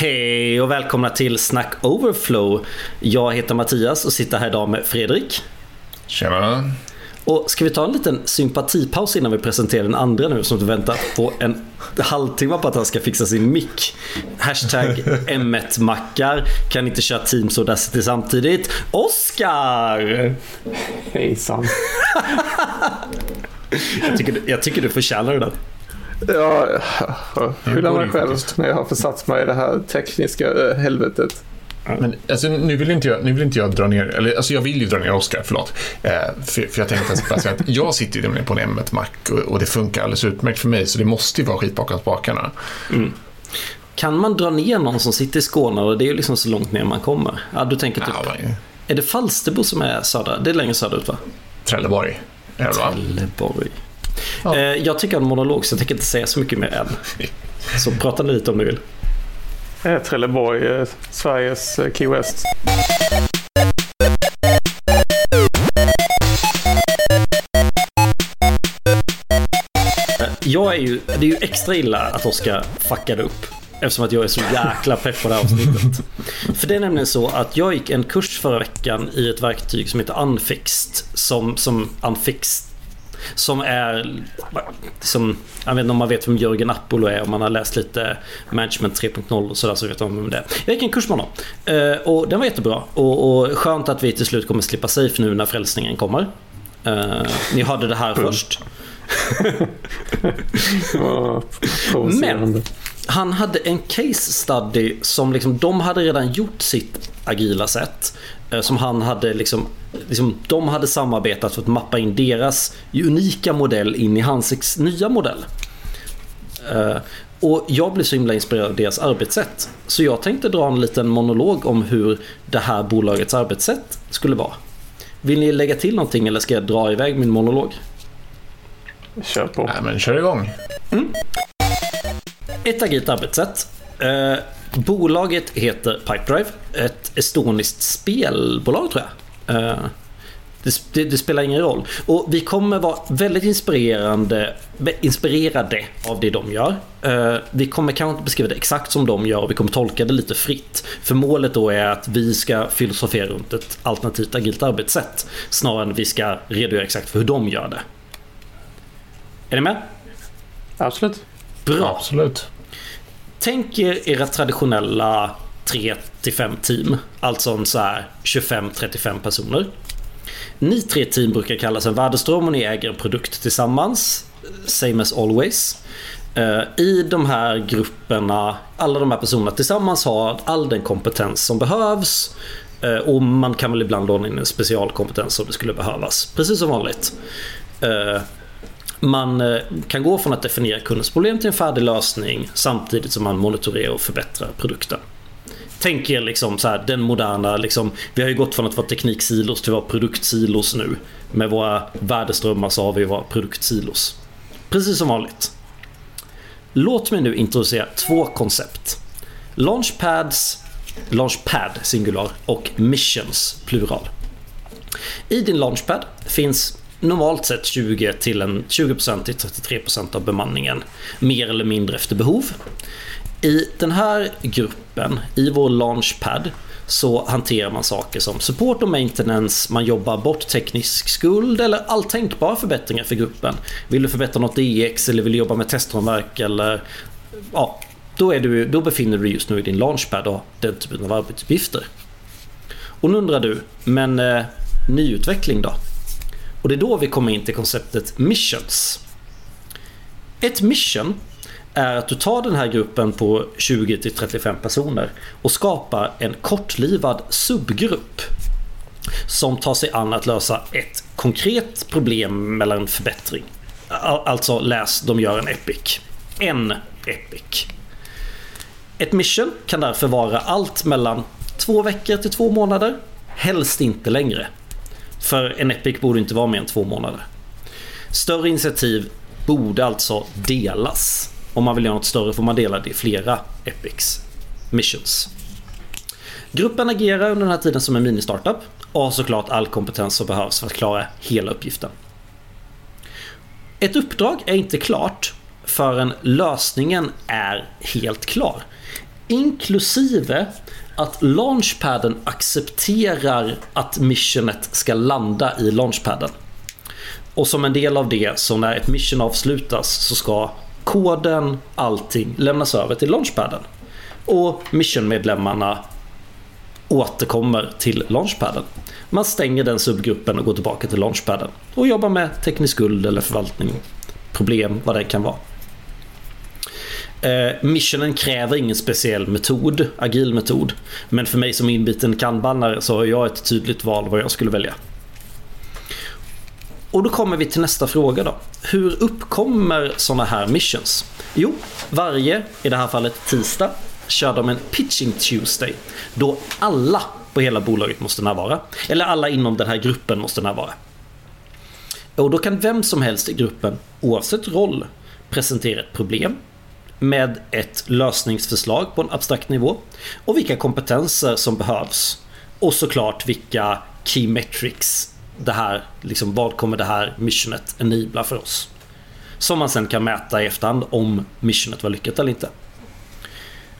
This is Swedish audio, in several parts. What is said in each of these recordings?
Hej och välkomna till Snack Overflow. Jag heter Mattias och sitter här idag med Fredrik. Tjena. Och ska vi ta en liten sympatipaus innan vi presenterar den andra nu som du väntar på en halvtimme på att han ska fixa sin mick. Hashtag M1-mackar. Kan inte köra Teams och Audacity samtidigt. Oskar! Hejsan. jag, tycker, jag tycker du förtjänar det där. Ja, jag skyller mig själv när jag har försatt mig i det här tekniska eh, helvetet. Men alltså, nu, vill inte jag, nu vill inte jag dra ner, eller alltså jag vill ju dra ner Oscar, förlåt. Eh, för, för jag tänkte säga att jag sitter ju på en M1 Mac och, och, det funkar alldeles utmärkt för mig så det måste ju vara skit bakom spakarna. Mm. Kan man dra ner någon som sitter i Skåne och det är ju liksom så långt ner man kommer? Ja, du tänker typ... Ja, är det Falsterbo som är södra? Det är längre söderut va? Trelleborg. Trelleborg. Ja. Eh, jag tycker om monolog så jag tänker inte säga så mycket mer än. Så prata lite om du vill. Eh, Trelleborg, eh, Sveriges Key West. Jag är ju, det är ju extra illa att Oskar fuckade upp. Eftersom att jag är så jäkla pepp på det här avsnittet. För det är nämligen så att jag gick en kurs förra veckan i ett verktyg som heter Unfixed. Som, som Unfixed som är... Som, jag vet inte om man vet vem Jörgen Apollo är. Om man har läst lite Management 3.0 och sådär så vet man vem det är. Jag gick en kurs med honom. Eh, och den var jättebra. Och, och skönt att vi till slut kommer slippa safe nu när frälsningen kommer. Uh, ni hörde det här först. Men han hade en case study som liksom, de hade redan gjort sitt agila sätt. Eh, som han hade liksom, liksom, de hade samarbetat för att mappa in deras unika modell in i hans nya modell. Uh, och jag blev så himla inspirerad av deras arbetssätt. Så jag tänkte dra en liten monolog om hur det här bolagets arbetssätt skulle vara. Vill ni lägga till någonting eller ska jag dra iväg min monolog? Kör på. Nej, men kör igång. Mm. Ett agilt arbetssätt. Eh, Bolaget heter Pipedrive. Ett estoniskt spelbolag tror jag. Eh, det, det, det, spelar ingen roll. Och vi kommer vara väldigt inspirerande, inspirerade av det de gör. Eh, vi kommer kanske inte beskriva det exakt som de gör och vi kommer tolka det lite fritt. För målet då är att vi ska filosofera runt ett alternativt agilt arbetssätt. Snarare än att vi ska redogöra exakt för hur de gör det. Är ni med? Absolut. Bra. Absolut. Tänk er era traditionella 3-5 team. Alltså en så här 25-35 personer. Ni tre team brukar kallas en värdeström och ni äger en produkt tillsammans. Same as always. Eh, I de här grupperna, alla de här personerna tillsammans har all den kompetens som behövs. Eh, och man kan väl ibland låna in en specialkompetens om det skulle behövas. Precis som vanligt. Man eh, kan gå från att definiera kundens problem till en färdig lösning samtidigt som man monitorerar och förbättrar produkten. Tänk er liksom så här, den moderna, liksom, vi har ju gått från att vara tekniksilos till att vara produktsilos nu. Med våra värdeströmmar så har vi våra produktsilos. Precis som vanligt. Låt mig nu introducera två koncept. Launchpads, Launchpad singular och missions plural. I din Launchpad finns normalt sett 20 till en 20% till 33% av bemanningen. Mer eller mindre efter behov. I den här gruppen, i vår launchpad, så hanterar man saker som support och maintenance, man jobbar bort teknisk skuld eller all tänkbara förbättringar för gruppen. Vill du förbättra något DX eller vill du jobba med testramverk eller ja, då, är du, då befinner du dig just nu i din launchpad och den typen av arbetsuppgifter. Och nu undrar du, men eh, nyutveckling då? Och det är då vi kommer in till konceptet missions. Ett mission är att du tar den här gruppen på 20-35 personer och skapar en kortlivad subgrupp som tar sig an att lösa ett konkret problem eller en förbättring. Alltså läs, de gör en epic. En epic. Ett mission kan därför vara allt mellan två veckor till två månader. Helst inte längre. För en Epic borde inte vara mer än två månader. Större initiativ borde alltså delas. Om man vill göra något större får man dela det i flera Epics missions. Gruppen agerar under den här tiden som en mini-startup och har såklart all kompetens som behövs för att klara hela uppgiften. Ett uppdrag är inte klart förrän lösningen är helt klar. Inklusive att launchpaden accepterar att missionet ska landa i launchpaden. Och som en del av det, så när ett mission avslutas så ska koden, allting lämnas över till launchpaden. Och missionmedlemmarna återkommer till launchpaden. Man stänger den subgruppen och går tillbaka till launchpaden och jobbar med teknisk skuld eller förvaltning, problem, vad det kan vara. Eh, missionen kräver ingen speciell metod, agil metod. Men för mig som inbiten kanbanare så har jag ett tydligt val vad jag skulle välja. Och då kommer vi till nästa fråga då. Hur uppkommer sådana här missions? Jo, varje, i det här fallet tisdag, kör de en pitching Tuesday. Då alla på hela bolaget måste närvara. Eller alla inom den här gruppen måste närvara. Och då kan vem som helst i gruppen, oavsett roll, presentera ett problem med ett lösningsförslag på en abstrakt nivå och vilka kompetenser som behövs. Och såklart vilka key metrics det här, liksom vad kommer det här missionet enabla för oss? Som man sen kan mäta i efterhand om missionet var lyckat eller inte.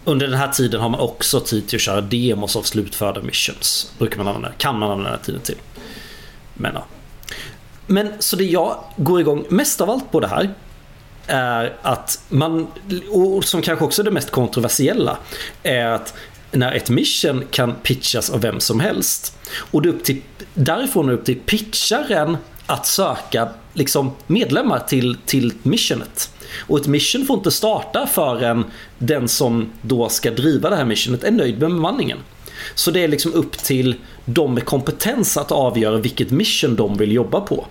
Under den här tiden har man också tid till att köra demos av slutförda missions. Brukar man använda, kan man använda den här tiden till. Men ja. Men så det jag går igång mest av allt på det här är att man, och som kanske också är det mest kontroversiella, är att när ett mission kan pitchas av vem som helst och det är upp till, därifrån är det upp till pitcharen att söka liksom medlemmar till, till missionet. Och ett mission får inte starta förrän den som då ska driva det här missionet är nöjd med bemanningen. Så det är liksom upp till de med kompetens att avgöra vilket mission de vill jobba på.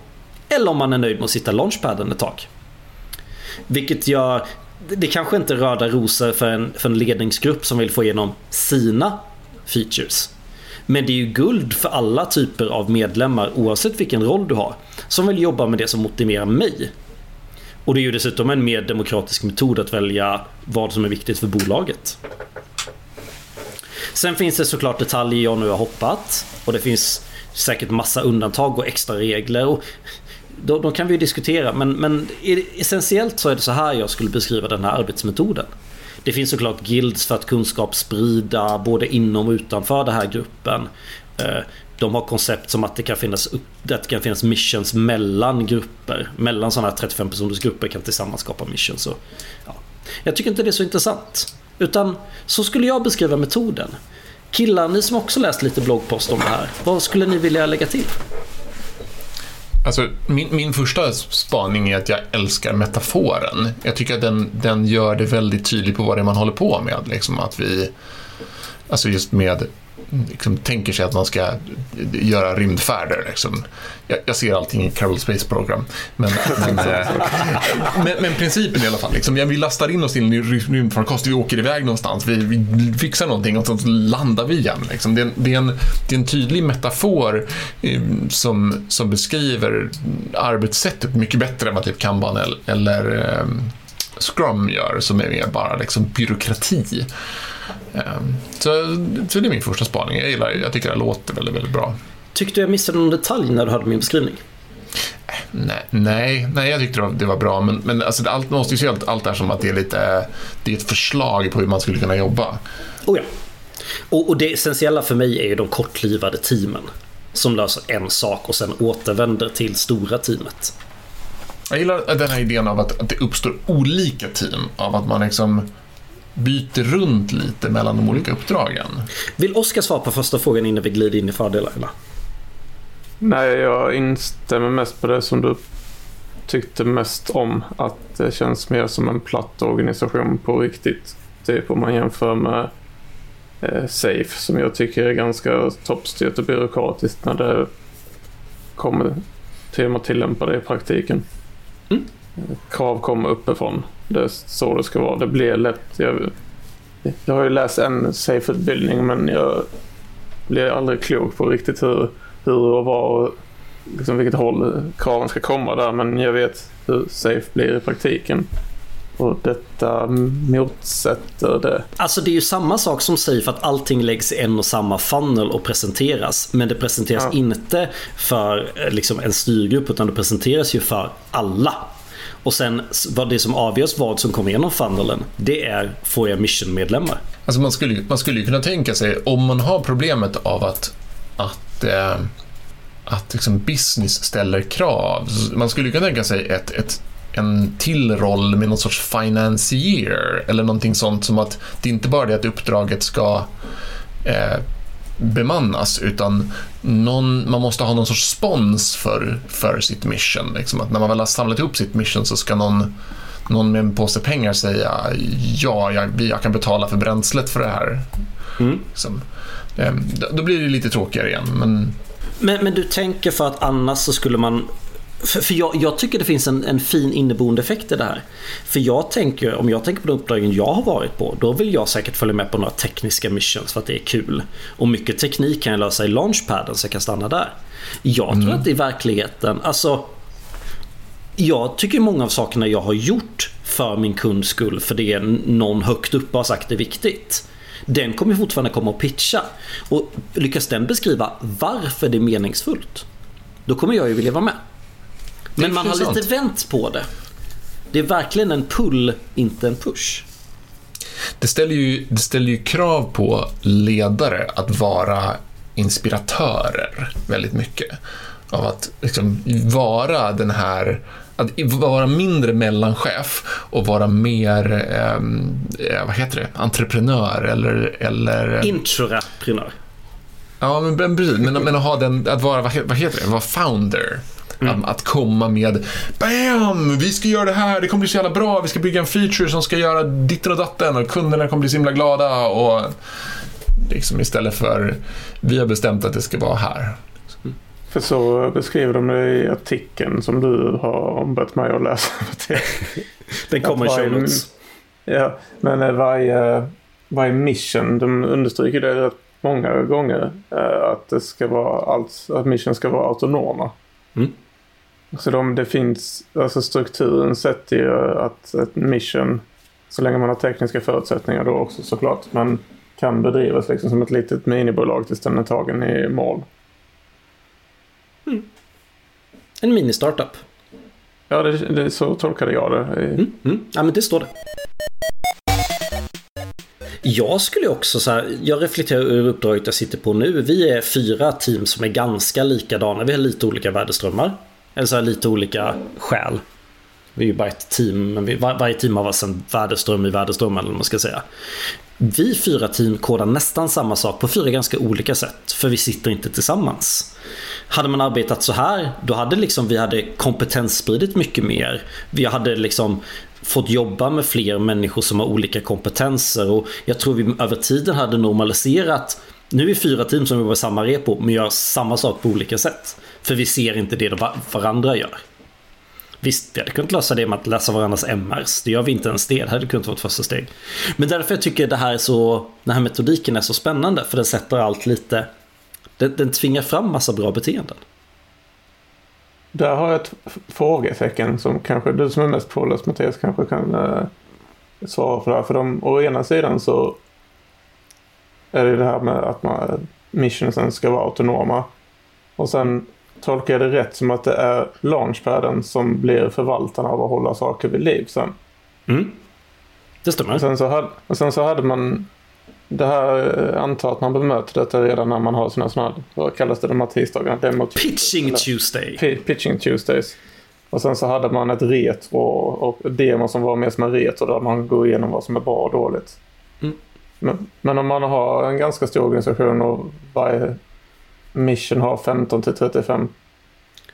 Eller om man är nöjd med att sitta launchpaden ett tag. Vilket gör, det kanske inte är röda rosor för en, för en ledningsgrupp som vill få igenom sina features. Men det är ju guld för alla typer av medlemmar oavsett vilken roll du har. Som vill jobba med det som motiverar mig. Och det är ju dessutom en mer demokratisk metod att välja vad som är viktigt för bolaget. Sen finns det såklart detaljer jag nu har hoppat. Och det finns säkert massa undantag och extra regler. Och då, då kan vi diskutera men, men essentiellt så är det så här jag skulle beskriva den här arbetsmetoden. Det finns såklart guilds för att kunskap sprida både inom och utanför den här gruppen. Eh, de har koncept som att det kan finnas, det kan finnas missions mellan grupper. Mellan sådana här 35 personers grupper kan tillsammans skapa missions. Så, ja. Jag tycker inte det är så intressant. Utan så skulle jag beskriva metoden. Killar, ni som också läst lite bloggpost om det här. Vad skulle ni vilja lägga till? Alltså, min, min första spaning är att jag älskar metaforen. Jag tycker att den, den gör det väldigt tydligt på vad det är man håller på med. Liksom att vi, alltså just med liksom, tänker sig att man ska göra rymdfärder. Liksom. Jag, jag, ser allting i Kerbal Space Program. Men, men, eh, men, men, principen i alla fall. Liksom, vi lastar in oss i en rymdfarkost, vi åker iväg någonstans, vi, vi fixar någonting och så landar vi igen. Liksom. Det, är en, det, är en, det är en tydlig metafor eh, som, som beskriver arbetssättet mycket bättre än vad typ Kanban eller, eller eh, Scrum gör, som är mer bara liksom byråkrati. Ehm, så, så det är min första spaning. Jag, gillar, jag tycker det låter väldigt, väldigt bra. Tyckte du jag missade någon detalj när du hörde min beskrivning? Nej, nej, nej jag tyckte det var bra. Men, men alltså, allt, man måste ju se allt, allt det här som att det är, lite, det är ett förslag på hur man skulle kunna jobba. Oh ja. och, och det essentiella för mig är ju de kortlivade teamen. Som löser en sak och sen återvänder till stora teamet. Jag gillar den här idén av att, att det uppstår olika team. Av att man liksom byter runt lite mellan de olika uppdragen. Vill Oskar svara på första frågan innan vi glider in i fördelarna? Nej, jag instämmer mest på det som du tyckte mest om. Att det känns mer som en platt organisation på riktigt. Typ om man jämför med eh, Safe som jag tycker är ganska toppstyrt och byråkratiskt när det kommer till att tillämpa det i praktiken. Mm. Krav kommer uppifrån. Det är så det ska vara. Det blir lätt. Jag, jag har ju läst en safe-utbildning men jag blir aldrig klok på riktigt hur, hur och var och liksom vilket håll kraven ska komma där. Men jag vet hur safe blir i praktiken. Och detta motsätter det. Alltså det är ju samma sak som Safe att allting läggs i en och samma funnel och presenteras. Men det presenteras ja. inte för eh, liksom, en styrgrupp utan det presenteras ju för alla. Och sen vad det som avgörs vad som kommer igenom funnelen, det är får jag mission-medlemmar. Alltså man skulle, man skulle ju kunna tänka sig, om man har problemet av att, att, eh, att liksom business ställer krav. Man skulle kunna tänka sig ett, ett, en till roll med någon sorts financier eller någonting sånt som att det inte bara är det att uppdraget ska eh, bemannas utan någon, man måste ha någon sorts spons för, för sitt mission. Liksom. Att när man väl har samlat ihop sitt mission så ska någon, någon med en påse pengar säga ja, jag, jag kan betala för bränslet för det här. Mm. Liksom. Ehm, då blir det lite tråkigare igen. Men... Men, men du tänker för att annars så skulle man för, för jag, jag, tycker det finns en, en, fin inneboende effekt i det här. För jag tänker, om jag tänker på de uppdragen jag har varit på, då vill jag säkert följa med på några tekniska missions för att det är kul. Och mycket teknik kan jag lösa i launchpaden så jag kan stanna där. Jag mm. tror att i verkligheten, alltså jag tycker många av sakerna jag har gjort för min kunds skull, för det är någon högt uppe har sagt är viktigt. Den kommer fortfarande komma och pitcha. Och lyckas den beskriva varför det är meningsfullt, då kommer jag ju vilja vara med. Men man har lite vänt på det. Det är verkligen en pull, inte en push. Det ställer ju, det ställer ju krav på ledare att vara inspiratörer väldigt mycket. Av att liksom vara den här att vara mindre mellanchef och vara mer, ehm, eh, vad heter det, entreprenör eller... eller Intraprenör. Ja, men precis. Men, men att ha den, att vara, vad heter det, vara founder. Mm. Att komma med BAM! Vi ska göra det här, det kommer bli så jävla bra, vi ska bygga en feature som ska göra ditten och datten och kunderna kommer bli så himla glada och liksom istället för vi har bestämt att det ska vara här. För så beskriver de det i artikeln som du har ombett mig att läsa. Den kommer i show notes. Ja, men eh, varje, varje mission, de understryker det rätt många gånger. Eh, att det ska vara allt, att mission ska vara autonoma. Mm. Så de, det finns, alltså strukturen sätter ju att ett mission, så länge man har tekniska förutsättningar då också såklart, man kan bedrivas liksom som ett litet minibolag tills den är tagen i mål. Mm. En mini-startup. Ja, det, det, så tolkade jag det. Mm, mm. Ja, men det står det. Jag skulle också så här, jag reflekterar över uppdraget jag sitter på nu. Vi är fyra team som är ganska likadana. Vi har lite olika värdeströmmar. Eller så här, lite olika skäl. Vi är ju bara ett team, men vi, var, varje team har varsin värdeström i värdeströmmen eller vad man ska säga. Vi fyra team kodar nästan samma sak på fyra ganska olika sätt, för vi sitter inte tillsammans. Hade man arbetat så här, då hade liksom vi hade kompetensspridit mycket mer. Vi hade liksom fått jobba med fler människor som har olika kompetenser och jag tror vi över tiden hade normaliserat nu är vi fyra team som jobbar samma repo men gör samma sak på olika sätt. För vi ser inte det varandra gör. Visst, vi hade kunnat lösa det med att läsa varandras MRs. Det gör vi inte ens det. Det hade kunnat vara ett första steg. Men därför jag tycker det här är så, den här metodiken är så spännande. För den sätter allt lite... Den, den tvingar fram massa bra beteenden. Där har jag ett frågetecken som kanske du som är mest påläst Mattias kanske kan eh, svara på det här. För de, å ena sidan så är det det här med att man, missionsen ska vara autonoma. Och sen tolkar jag det rätt som att det är launchpaden som blir förvaltarna av att hålla saker vid liv sen. Mm. Det stämmer. Och sen så hade, och sen så hade man det här, eh, antar att man bemöter detta redan när man har sina sådana, vad kallas det de här tisdagarna? Demo Pitching eller, Tuesday. Pitching Tuesdays. Och sen så hade man ett retro och demo som var mer som en retro där man går igenom vad som är bra och dåligt. Mm. Men, men, om man har en ganska stor organisation och varje mission har 15 till 35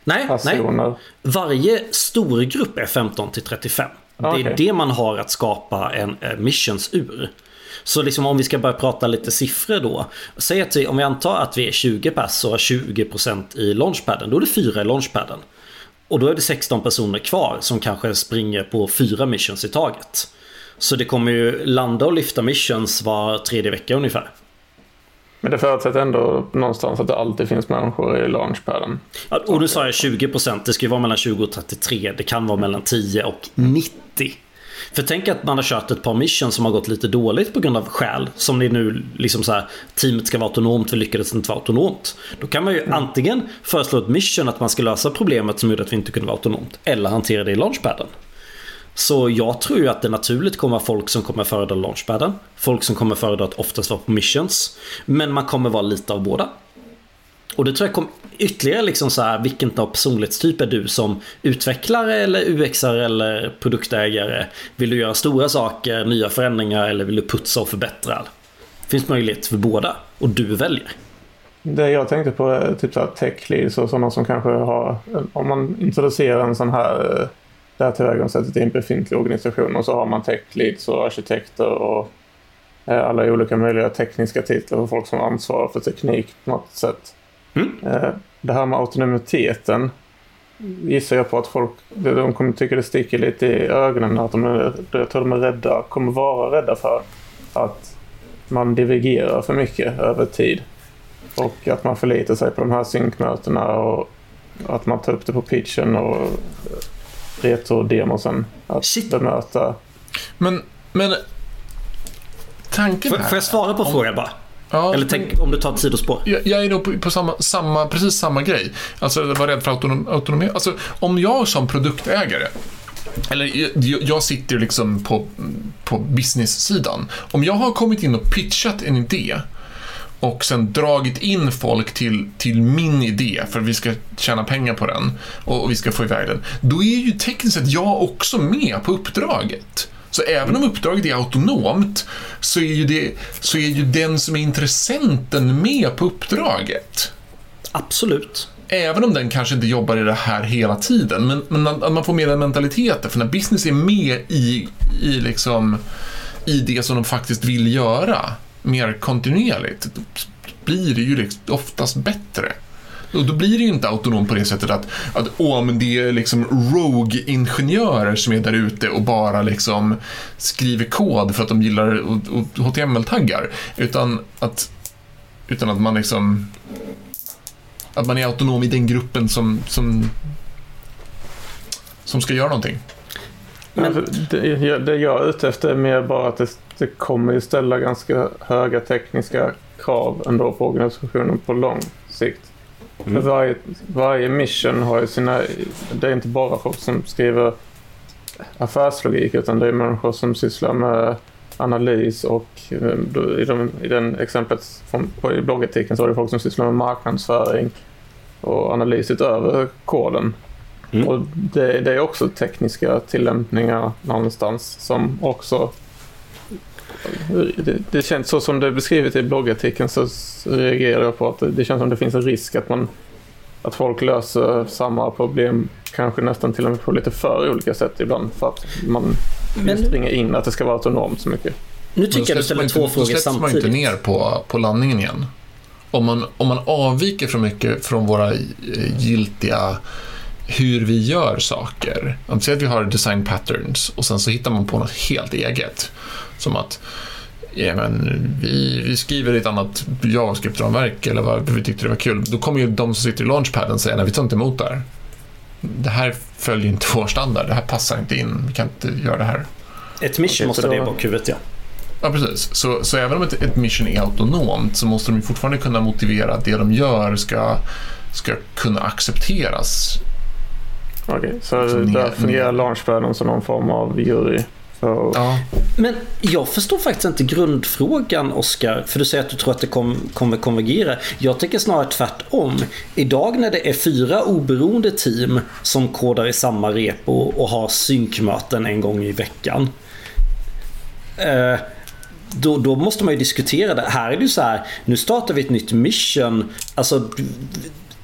nej, personer. Nej. Varje stor grupp är 15 till 35. Det är okay. det man har att skapa en missions ur. Så liksom om vi ska börja prata lite siffror då. Säg att vi, om vi antar att vi är 20 pers och har 20% i launchpaden. Då är det 4 i launchpaden. Och då är det 16 personer kvar som kanske springer på 4 missions i taget. Så det kommer ju landa och lyfta missions var tredje vecka ungefär. Men det förutsätter ändå någonstans att det alltid finns människor i launchpaden. Ja, och nu sa jag 20%. Det ska ju vara mellan 20 och 33. Det kan vara mellan 10 och 90. För tänk att man har kört ett par missions som har gått lite dåligt på grund av skäl. Som det är nu liksom så här, teamet ska vara autonomt, vi lyckades inte vara autonomt. Då kan man ju mm. antingen föreslå ett mission att man ska lösa problemet som gjorde att vi inte kunde vara autonomt. Eller hantera det i launchpaden. Så jag tror ju att det naturligt kommer vara folk som kommer föredra launchpaden. Folk som kommer föredra att oftast vara på missions. Men man kommer vara lite av båda. Och det tror jag kommer ytterligare liksom så här, vilken typ av personlighetstyp är du som utvecklare eller UXare eller produktägare? Vill du göra stora saker, nya förändringar eller vill du putsa och förbättra? Det finns möjlighet för båda och du väljer. Det jag tänkte på är typ så här tech leads och sådana som kanske har, om man introducerar en sån här, eh, här tillvägagångssättet i en befintlig organisation och så har man tech leads och arkitekter och eh, alla olika möjliga tekniska titlar och folk som ansvarar för teknik på något sätt. Mm. Eh, Det här med autonomiteten gissar jag på att folk de kommer tycka det sticker lite i ögonen. Att de är, jag tror de är rädda, kommer vara rädda för att man divergerar för mycket över tid. Och att man förlitar sig på de här synkmötena och att man tar upp det på pitchen och retrodemosen. Att Shit. bemöta. Men, men tanken här... får jag svara på frågan bara? Ja, Eller tänk om du tar tid och spår. Jag, jag är nog på, på samma, samma, precis samma grej. Alltså, jag var rädd för autonom, autonomi. Alltså, om jag som produktägare eller jag, jag sitter liksom på, på business-sidan. Om jag har kommit in och pitchat en idé och sen dragit in folk till, till min idé för att vi ska tjäna pengar på den och, och vi ska få iväg den. Då är ju tekniskt sett jag också med på uppdraget. Så även om uppdraget är autonomt så är ju, det, så är ju den som är intressenten med på uppdraget. Absolut. Även om den kanske inte jobbar i det här hela tiden, men, men att man får med den mentaliteten. För när business är med i, i, liksom, i det som de faktiskt vill göra, mer kontinuerligt, blir det ju liksom oftast bättre. Och då blir det ju inte autonomt på det sättet att, att åh, men det är liksom rogue-ingenjörer som är där ute och bara liksom skriver kod för att de gillar HTML-taggar. Utan att, utan att man liksom att man är autonom i den gruppen som, som, som ska göra någonting. Men- Alltså, det, det jag är ute efter är mer bara att det, det kommer ju ställa ganska höga tekniska krav ändå på organisationen på lång sikt. Mm. För varje, varje mission har ju sina... Det är inte bara folk som skriver affärslogik utan det är människor som sysslar med analys och eh, i, de, i den exemplet från, på, i bloggartikeln så var det folk som sysslar med marknadsföring och analys utöver koden. Mm. Och det, det är också tekniska tillämpningar någonstans som också det, det känns så som det är beskrivet i bloggartikeln så reagerar jag på att det, känns som det finns en risk att man att folk löser samma problem kanske nästan till och med på lite för olika sätt ibland för att man Men- vill springa in att det ska vara autonomt så mycket. Nu tycker jag du Då ställer inte- två då frågor släpps man samtidigt. inte ner på, på landningen igen. Om man, om man avviker för mycket från våra eh, giltiga hur vi gör saker. Om säger att vi har design patterns och sen så hittar man på något helt eget. Som att ja, men vi, vi skriver ett annat JavaScript-ramverk eller vad vi tyckte det var kul. Då kommer ju de som sitter i launchpaden säga nej, vi tar inte emot det här. Det här följer inte vår standard. Det här passar inte in. Vi kan inte göra det här. Ett mission måste det då- bakhuvudet ja. Ja, precis. Så, så även om ett, ett mission är autonomt så måste de fortfarande kunna motivera att det de gör ska, ska kunna accepteras. Okej, så där ner- fungerar launchpaden som någon form av jury. För, Ja, Men jag förstår faktiskt inte grundfrågan Oskar. För du säger att du tror att det kom, kommer konvergera. Jag tycker snarare tvärtom. Idag när det är fyra oberoende team som kodar i samma repo och har synkmöten en gång i veckan. Eh, då, då måste man ju diskutera det. Här är det ju så här. Nu startar vi ett nytt mission. Alltså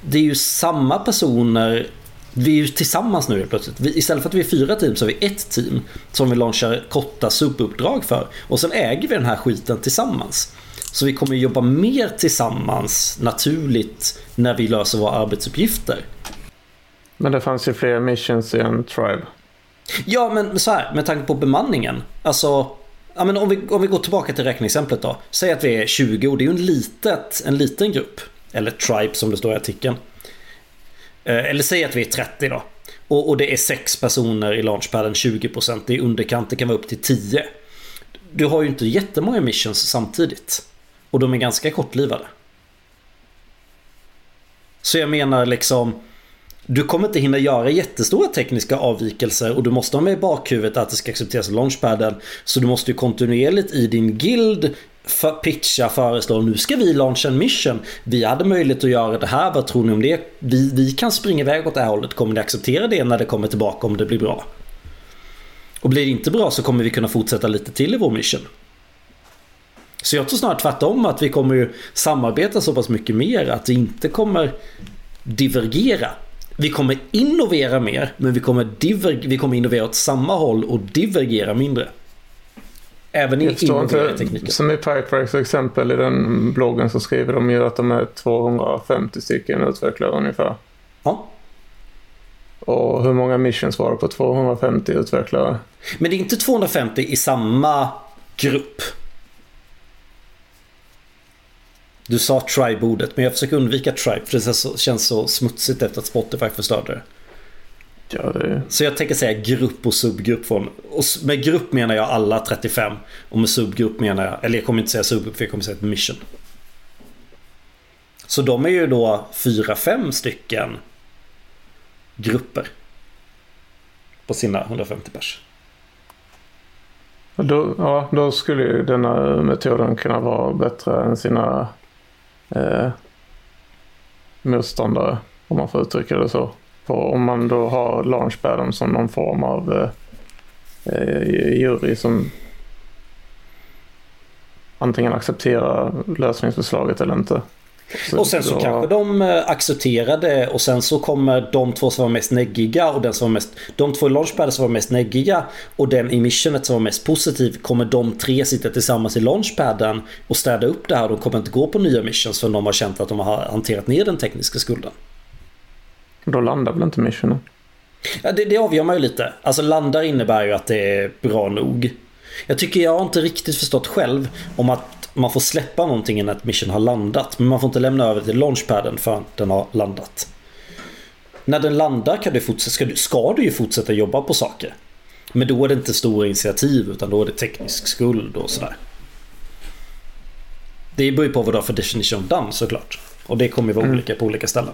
det är ju samma personer vi är ju tillsammans nu plötsligt. Vi, istället för att vi är fyra team så har vi ett team som vi launchar korta subuppdrag för. Och sen äger vi den här skiten tillsammans. Så vi kommer jobba mer tillsammans naturligt när vi löser våra arbetsuppgifter. Men det fanns ju fler missions i en tribe. Ja, men så här, med tanke på bemanningen. Alltså, ja, men om, vi, om vi går tillbaka till räkneexemplet då. Säg att vi är 20 och det är ju en, litet, en liten grupp. Eller tribe som det står i artikeln. Eh, eller säg att vi är 30 då. Och, och det är 6 personer i launchpaden, 20%. Det är underkant, det kan vara upp till 10. Du har ju inte jättemånga missions samtidigt. Och de är ganska kortlivade. Så jag menar liksom... Du kommer inte hinna göra jättestora tekniska avvikelser och du måste ha med i bakhuvudet att det ska accepteras av launchpaden. Så du måste ju kontinuerligt i din guild för pitcha, föreslå nu ska vi launcha en mission. Vi hade möjlighet att göra det här, vad tror ni om det? Vi, vi kan springa iväg åt det här hållet. Kommer ni acceptera det när det kommer tillbaka om det blir bra? Och blir det inte bra så kommer vi kunna fortsätta lite till i vår mission. Så jag tror snarare tvärtom att vi kommer ju samarbeta så pass mycket mer att det inte kommer divergera. Vi kommer innovera mer men vi kommer, diver- vi kommer innovera åt samma håll och divergera mindre. Även i Jag förstår innovera i inte. tekniken. Som i Pipewires exempel i den bloggen så skriver de ju att de är 250 stycken utvecklare ungefär. Ja. Och hur många missions var det på 250 utvecklare? Men det är inte 250 i samma grupp. Du sa tribe-ordet men jag försöker undvika tribe för det känns så smutsigt efter att Spotify förstörde det. Ja, det. Så jag tänker säga grupp och subgrupp från... Och med grupp menar jag alla 35. Och med subgrupp menar jag... Eller jag kommer inte säga subgrupp för jag kommer säga ett mission. Så de är ju då 4-5 stycken grupper. På sina 150 pers. Då, ja, då skulle ju denna metoden kunna vara bättre än sina eh, motståndare. Om man får uttrycka det så. För om man då har launchpaden som någon form av eh, eh, jury som antingen accepterar lösningsförslaget eller inte. Och sen så då- kanske de eh, accepterar det och sen så kommer de två som var mest neggiga och den som var mest... De två i launchpaden som var mest neggiga och den i missionet som var mest positiv kommer de tre sitta tillsammans i launchpaden och städa upp det här. De kommer inte gå på nya missions för de har känt att de har hanterat ner den tekniska skulden. Då landar väl inte missionen? Ja, det, det avgör man ju lite. Alltså landar innebär ju att det är bra nog. Jag tycker jag har inte riktigt förstått själv om att man får släppa någonting innan ett mission har landat. Men man får inte lämna över till launchpaden förrän den har landat. När den landar kan du fortsätta, ska, du, ska du ju fortsätta jobba på saker. Men då är det inte stora initiativ utan då är det teknisk skuld och sådär. Det beror ju på vad du har för definition of done såklart. Och det kommer ju vara Mm. olika på olika ställen.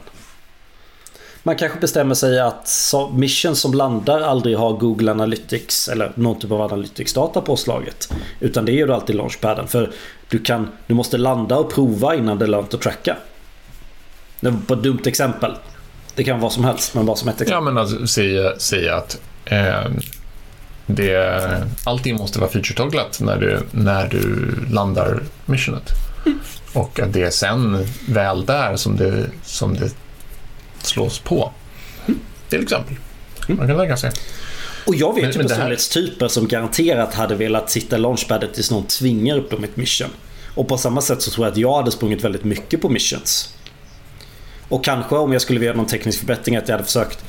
Man kanske bestämmer sig att mission som landar aldrig har Google Analytics eller någon typ av Analytics-data påslaget. Utan det är ju alltid launchpaden. För du, kan, du måste landa och prova innan det är lönt att tracka. Det var ett dumt exempel. Det kan vara vad som helst, men bara som ett exempel. Ja, men alltså, säga, säga att eh, det, allting måste vara feature-togglat när du, när du landar missionet. Och att det är sen väl där som det, som det slås på. Till exempel. Man kan tänka sig. Och jag vet Men- ju men det här- personlighetstyper som garanterat hade velat sitta i launchpadet tills någon tvingar upp dem i ett mission. Och på samma sätt så tror jag att jag hade sprungit väldigt mycket på missions. Och kanske om jag skulle vilja göra någon teknisk förbättring att jag hade försökt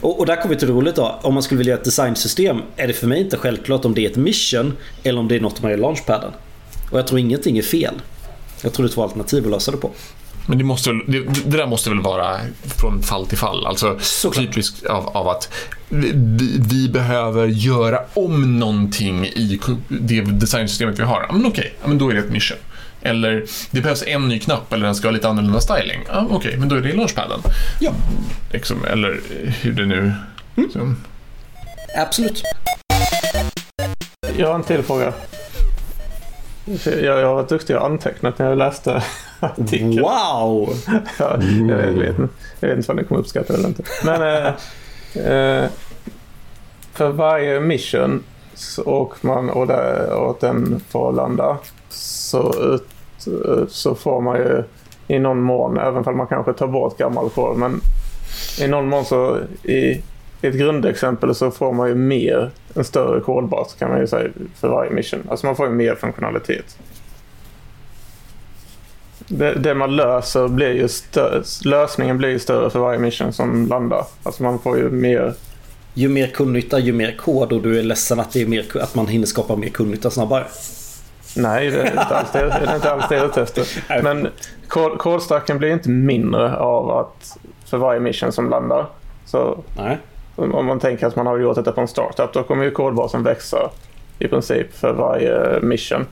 och, och där kommer vi till det roligt då. Om man skulle vilja göra ett designsystem är det för mig inte självklart om det är ett mission eller om det är något man gör i launchpaden. Och jag tror ingenting är fel. Jag tror det är två alternativ att lösa det på. Men det, måste, det, det där måste väl vara från fall till fall. Alltså Såklart. typiskt av, av att vi, vi behöver göra om någonting i det designsystemet vi har. Men okej, ja, men då är det ett mission. Eller det behövs en ny knapp eller den ska ha lite annorlunda styling. Ja, okej, men då är det i launchpaden. Ja. Liksom, eller hur det nu... Så. Absolut. Jag har en till fråga. Jag, jag varit duktig och antecknat när jag läste artikeln. Wow! Ja, jag, vet, inte- jag vet inte om ni kommer uppskatta det eller inte. Men eh, eh, för varje mission så åker man och, där, att den får landa så, ut, så får man ju i någon mån, även om man kanske tar bort gammal kod, men i någon mån så i ett grundexempel så får man ju mer, en större kodbas kan man ju säga för varje mission. Alltså man får ju mer funktionalitet. Det, det man löser blir ju större, lösningen blir ju större för varje mission som landar. Alltså man får ju mer, Ju mer kundnytta ju mer kod och du är ledsen att, det är mer, att man hinner skapa mer kundnytta snabbare. nej det är inte alls det, det, är inte alls det jag är ute efter. Men kod, kodstacken blir inte mindre av att för varje mission som landar. Så Nej. Om man tänker att man har gjort detta på en startup då kommer ju kodbasen växa i princip för varje mission.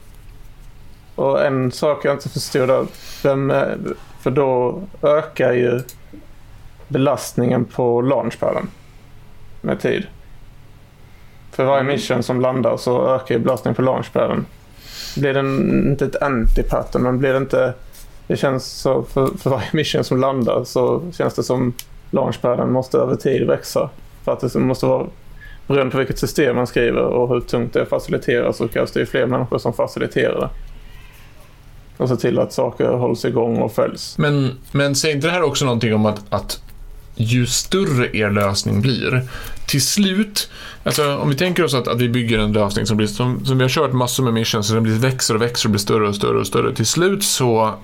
Och en sak jag inte förstod är är- för då ökar ju belastningen på launchpaden med tid. För varje Mm. mission som landar så ökar ju belastningen på launchpaden. Blir det inte ett anti-pattern, men blir det inte... Det känns så för, för varje mission som landar så känns det som launchpaden måste över tid växa. För att det måste vara... Beroende på vilket system man skriver och hur tungt det är att facilitera så krävs det ju fler människor som faciliterar det. Och se till att saker hålls igång och följs. Men, men säger inte det här också någonting om att, att ju större er lösning blir, till slut, alltså om vi tänker oss att, att vi bygger en lösning som blir, som, som vi har kört massor med missions, så den blir, växer och växer och blir större och större och större. Till slut så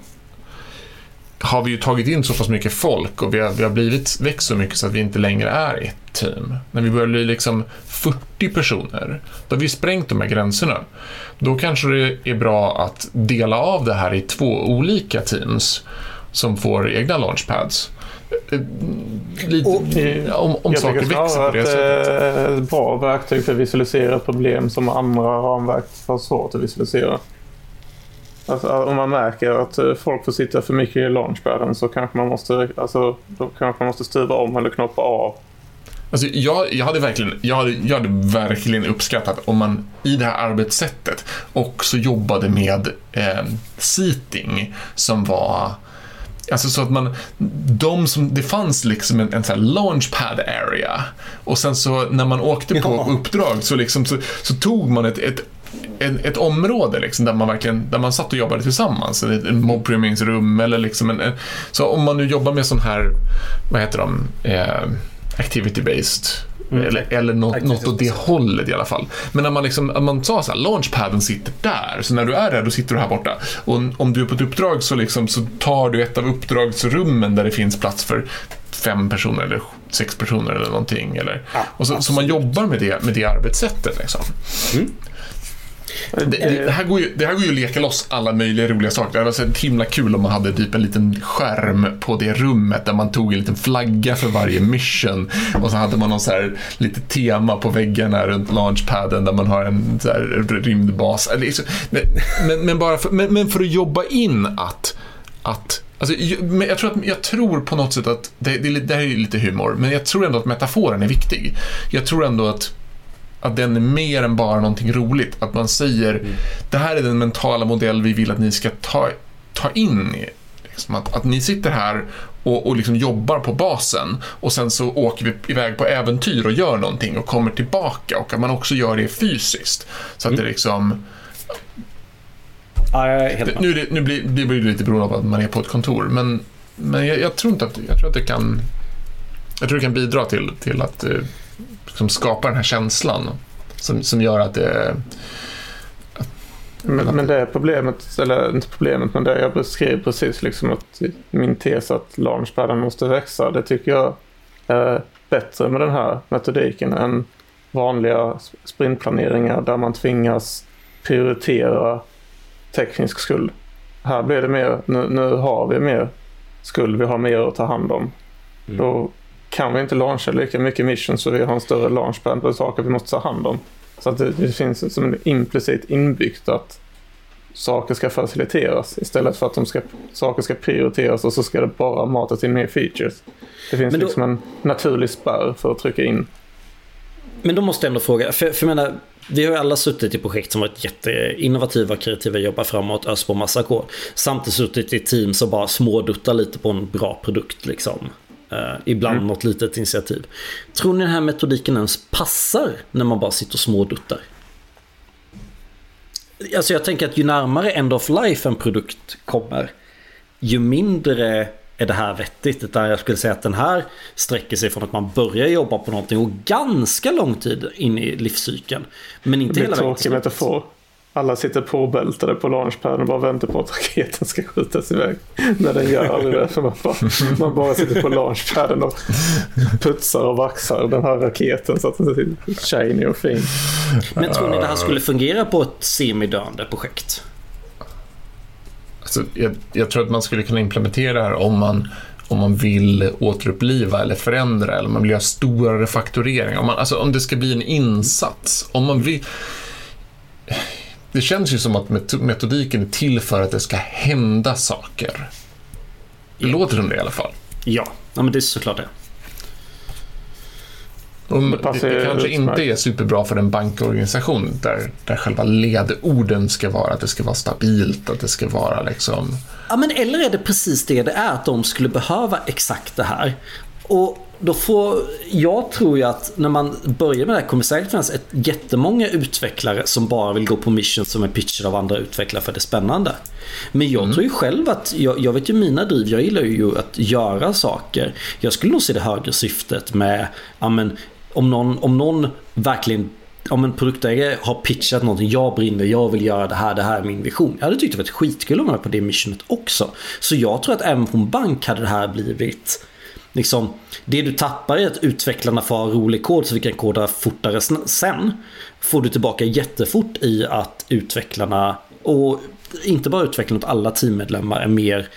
har vi ju tagit in så pass mycket folk och vi har, vi har blivit, växt så mycket så att vi inte längre är ett team. När vi börjar bli liksom 40 personer, då har vi sprängt de här gränserna. Då kanske det är bra att dela av det här i två olika teams som får egna launchpads. Eh, Lite, Och- om om jag saker växer på det sättet. ett bra verktyg för att visualisera problem som andra ramverk har svårt att visualisera. Alltså, om man märker att eh, folk får sitta för mycket i launchpaden så kanske man måste, alltså, då kanske man måste stuva om eller knoppa av. Alltså, jag, jag, hade verkligen, jag, hade, jag hade verkligen uppskattat om man i det här arbetssättet också jobbade med eh, seating som var Alltså så att man, de som, det fanns liksom en, en sån här launchpad area och sen så när man åkte på Ja. uppdrag så, liksom, så, så tog man ett, ett ett, ett område liksom, där man verkligen där man satt och jobbade tillsammans. Ett, ett mobbprövningsrum eller liksom en, en... Så om man nu jobbar med sån här, vad heter de, eh, activity-based Mm. eller, eller något, något åt det hållet i alla fall. Men när man, liksom, man sa så här, launchpaden sitter där, så när du är där då sitter du här borta. Och om du är på ett uppdrag så, liksom, så tar du ett av uppdragsrummen där det finns plats för fem personer eller sex personer eller någonting. Eller, Ja, och så, så man jobbar med det, med det arbetssättet. Liksom. Det, det, det, här går ju, det här går ju att leka loss alla möjliga roliga saker. Det hade varit så himla kul om man hade typ en liten skärm på det rummet där man tog en liten flagga för varje mission och så hade man någon så här lite tema på väggarna runt launchpaden där man har en så här rymdbas. Men, men, men, bara för, men, men för att jobba in att, att Alltså, men jag, tror att, jag tror på något sätt att, det, det, det här är ju lite humor, men jag tror ändå att metaforen är viktig. Jag tror ändå att att den är mer än bara någonting roligt. Att man säger, det här är den mentala modell vi vill att ni ska ta, ta in. i." Liksom att, att ni sitter här och, och liksom jobbar på basen och sen så åker vi iväg på äventyr och gör någonting och kommer tillbaka och att man också gör det fysiskt. Så att det liksom, Ja, det, nu, det, nu blir det blir lite beroende av att man är på ett kontor, men, men jag, jag tror inte att, jag tror att det kan, jag tror det kan bidra till, till att eh, liksom skapa den här känslan som, som gör att det Men, men det är problemet, eller inte problemet, men det jag beskrev precis liksom att min tes att launchpaden måste växa, det tycker jag är bättre med den här metodiken än vanliga sprintplaneringar där man tvingas prioritera teknisk skuld. Här blir det mer, nu, nu har vi mer skuld, vi har mer att ta hand om. Mm. Då kan vi inte launcha lika mycket missions så vi har en större launchpad på saker vi måste ta hand om. Så att det, det finns som en implicit inbyggt att saker ska faciliteras istället för att de ska, saker ska prioriteras och så ska det bara matas in mer features. Det finns då- liksom en naturlig spärr för att trycka in. Men då måste jag ändå fråga, för, för jag menar, vi har ju alla suttit i projekt som varit jätteinnovativa, kreativa, jobbar framåt, ös på massa kod. Samtidigt suttit i team som bara småduttar lite på en bra produkt liksom. Eh, ibland något litet initiativ. Tror ni den här metodiken ens passar när man bara sitter och småduttar? Alltså jag tänker att ju närmare end of life en produkt kommer, ju mindre är det här vettigt. Utan jag skulle säga att den här sträcker sig från att man börjar jobba på någonting och ganska lång tid in i livscykeln. Men Det inte blir hela en vägen tråkig till slutet. metafor. Alla sitter påbältade på launchpaden och bara väntar på att raketen ska skjutas iväg. När den gör aldrig det. För man, bara, man bara sitter på launchpaden och putsar och vaxar den här raketen så att den ser shiny och fin. Men tror ni det här skulle fungera på ett semidöende projekt? Alltså, jag, jag tror att man skulle kunna implementera det här om man, om man vill återuppliva eller förändra eller man vill göra stora refaktoreringar. Om, man, alltså, om det ska bli en insats. Om man vill... Det känns ju som att met- metodiken är till för att det ska hända saker. Det Ja. låter som det i alla fall. Ja, ja men det är såklart det. Och Det det, kanske inte är superbra för en bankorganisation där, där själva ledorden ska vara att det ska vara stabilt, att det ska vara liksom... Ja, men eller är det precis det det är att de skulle behöva exakt det här. Och då får, jag tror ju att när man börjar med det här kommer säkert finnas ett, jättemånga utvecklare som bara vill gå på mission som är pitchade av andra utvecklare för det är spännande. Men jag tror ju själv att, jag, jag vet ju mina driv, jag gillar ju att göra saker. Jag skulle nog se det högre syftet med, ja men om någon, om någon verkligen om en produktägare har pitchat någonting, jag brinner, jag vill göra det här, det här är min vision. Jag hade tyckt det varit skitkul att vara med på det missionet också. Så jag tror att även på en bank hade det här blivit Liksom, det du tappar är att utvecklarna får ha rolig kod så vi kan koda fortare sen. Får du tillbaka jättefort i att utvecklarna, och inte bara utvecklarna, utan alla teammedlemmar är mer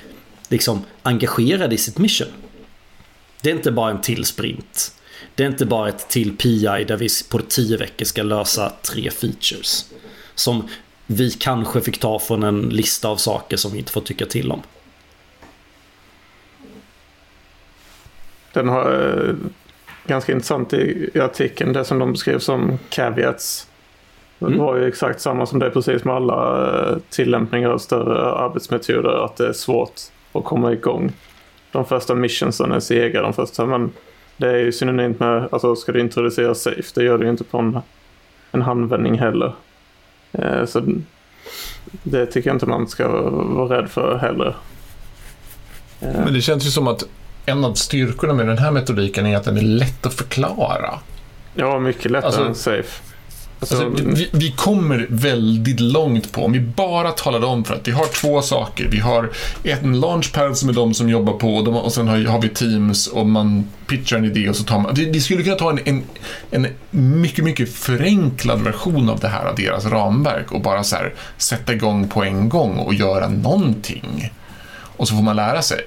liksom, engagerade i sitt mission. Det är inte bara en till sprint. Det är inte bara ett till PI där vi på tio veckor ska lösa tre features. Som vi kanske fick ta från en lista av saker som vi inte får tycka till om. Den har eh, ganska intressant i, i artikeln. Det som de beskrev som caveats. Det Mm. var ju exakt samma som det är precis med alla eh, tillämpningar av större arbetsmetoder. Att det är svårt att komma igång. De första missionsen är sega. De första, men det är ju synonymt med, alltså ska du introducera safe. Det gör du ju inte på en, en handvändning heller. Eh, så det tycker jag inte man ska vara rädd för heller. Eh, Men det känns ju som att en av styrkorna med den här metodiken är att den är lätt att förklara. Ja, mycket lättare Alltså- än safe. Alltså, Alltså, vi, vi kommer väldigt långt på, om vi bara talade om för att vi har två saker. Vi har en launchpad som är de som jobbar på och, de, och sen har, har vi Teams och man pitchar en idé och så tar man... Vi, vi skulle kunna ta en, en, en mycket, mycket förenklad version av det här, av deras ramverk och bara så här, sätta igång på en gång och göra någonting. Och så får man lära sig.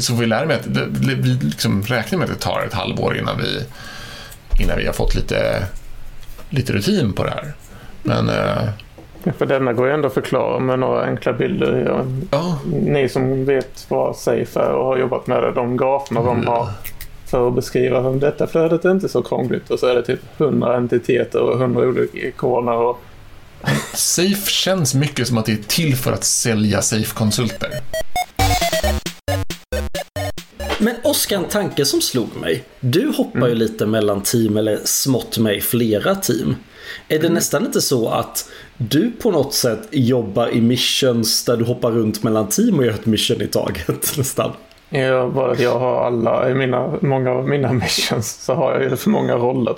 Så vi lära mig att det, vi liksom räknar med att det tar ett halvår innan vi, innan vi har fått lite lite rutin på det här. Men eh, För denna går ju ändå att förklara med några enkla bilder. Ja, ja, Ni som vet vad Safe är och har jobbat med det, de graferna de har för att beskriva hur detta flödet är inte så krångligt och så är det typ 100 entiteter och 100 olika ikoner och Safe känns mycket som att det är till för att sälja Safe-konsulter. Men Oskar, en tanke som slog mig. Du hoppar ju lite mellan team eller smått med flera team. Är det nästan inte så att du på något sätt jobbar i missions där du hoppar runt mellan team och gör ett mission i taget nästan? jag, bara att jag har alla, i mina, många av mina missions så har jag ju för många roller.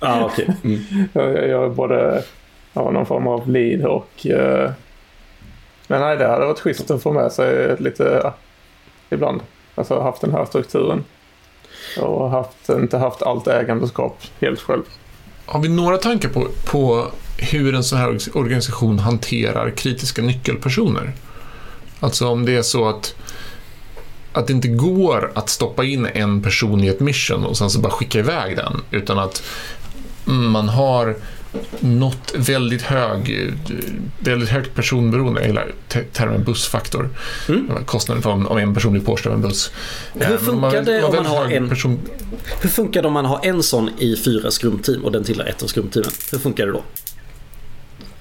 Ja, okej. Mm. Jag, jag, jag är både ja, någon form av lead och... Eh, men nej, det hade varit schysst att få med sig lite ja, ibland. Alltså haft den här strukturen. Och haft, inte haft allt ägandeskap helt själv. Har vi några tankar på, på hur en sån här organisation hanterar kritiska nyckelpersoner? Alltså om det är så att, att det inte går att stoppa in en person i ett mission och sen så bara skicka iväg den, utan att man har nått väldigt hög, väldigt högt personberoende, jag gillar te- termen bussfaktor. Mm. Kostnaden för om, om en person blir påkörd av en buss. Hur Eh, funkar det om man väldigt har hög en- Person, Hur funkar det om man har en sån i fyra skrumteam och den tillhör ett av skrumteamen? Hur funkar det då?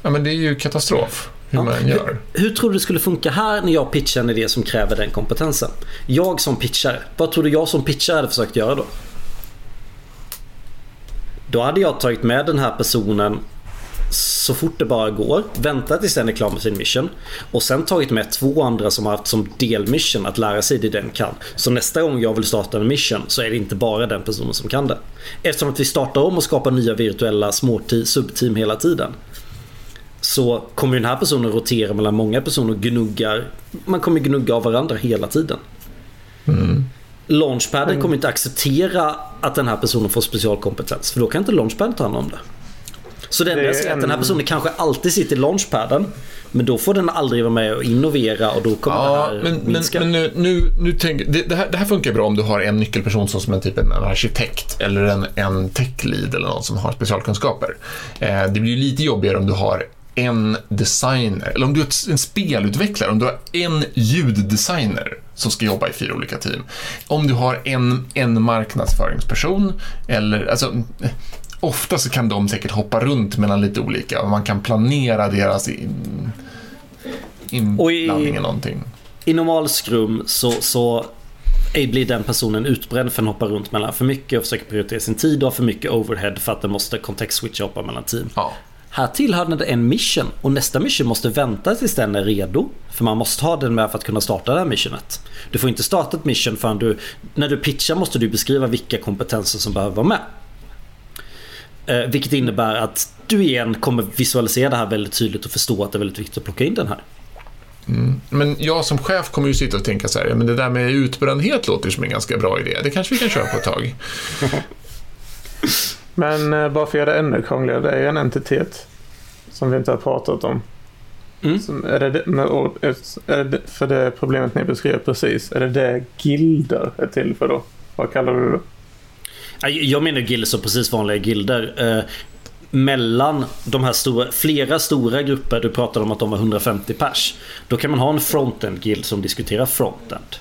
ja, men det är ju katastrof hur Ja. man gör. Hur tror du det skulle funka här när jag pitchar en idé som kräver den kompetensen? Jag som pitchare, vad tror du jag som pitchare hade försökt göra då? Då hade jag tagit med den här personen så fort det bara går, väntat tills den är klar med sin mission och sen tagit med två andra som har haft som delmission att lära sig det den kan. Så nästa gång jag vill starta en mission så är det inte bara den personen som kan det. Eftersom att vi startar om och skapar nya virtuella småteam, subteam hela tiden så kommer den här personen rotera mellan många personer och gnuggar. Man kommer gnugga av varandra hela tiden. Mm. Launchpaden kommer inte acceptera att den här personen får specialkompetens. För då kan inte Launchpaden ta hand om det. Så det enda jag säger är att den här en- personen kanske alltid sitter i Launchpaden. Men då får den aldrig vara med och innovera och då kommer Ja, det här men, men, minska. men nu, nu, nu tänker, det, det, här, det här funkar bra om du har en nyckelperson som, som en typ en arkitekt eller en, en tech lead eller någon som har specialkunskaper. Eh, det blir ju lite jobbigare om du har en designer, eller om du är en spelutvecklare, om du har en ljuddesigner som ska jobba i fyra olika team. Om du har en, en marknadsföringsperson, eller alltså ofta så kan de säkert hoppa runt mellan lite olika och man kan planera deras in, inblandning i någonting. I normal skrum så, så blir den personen utbränd för att hoppa runt mellan för mycket och försöker prioritera sin tid och har för mycket overhead för att den måste kontext-switcha hoppa mellan team. Ja. Här tillhör den en mission och nästa mission måste vänta tills den är redo. För man måste ha den med för att kunna starta det här missionet. Du får inte starta ett mission förrän du... När du pitchar måste du beskriva vilka kompetenser som behöver vara med. Eh, vilket innebär att du igen kommer visualisera det här väldigt tydligt och förstå att det är väldigt viktigt att plocka in den här. Mm. Men jag som chef kommer ju sitta och tänka så här, men det där med utbrändhet låter som en ganska bra idé. Det kanske vi kan köra på ett tag. Men eh, bara för att göra det ännu krångligare, det är ju en entitet som vi inte har pratat om. Mm. Som, är det, med, är det för det problemet ni beskrev precis, är det det gilder är till för då? Vad kallar du det? Jag menar gilder som precis vanliga gilder. Eh, mellan de här stora, flera stora grupper, du pratade om att de var 150 pers. Då kan man ha en frontend guild som diskuterar frontend.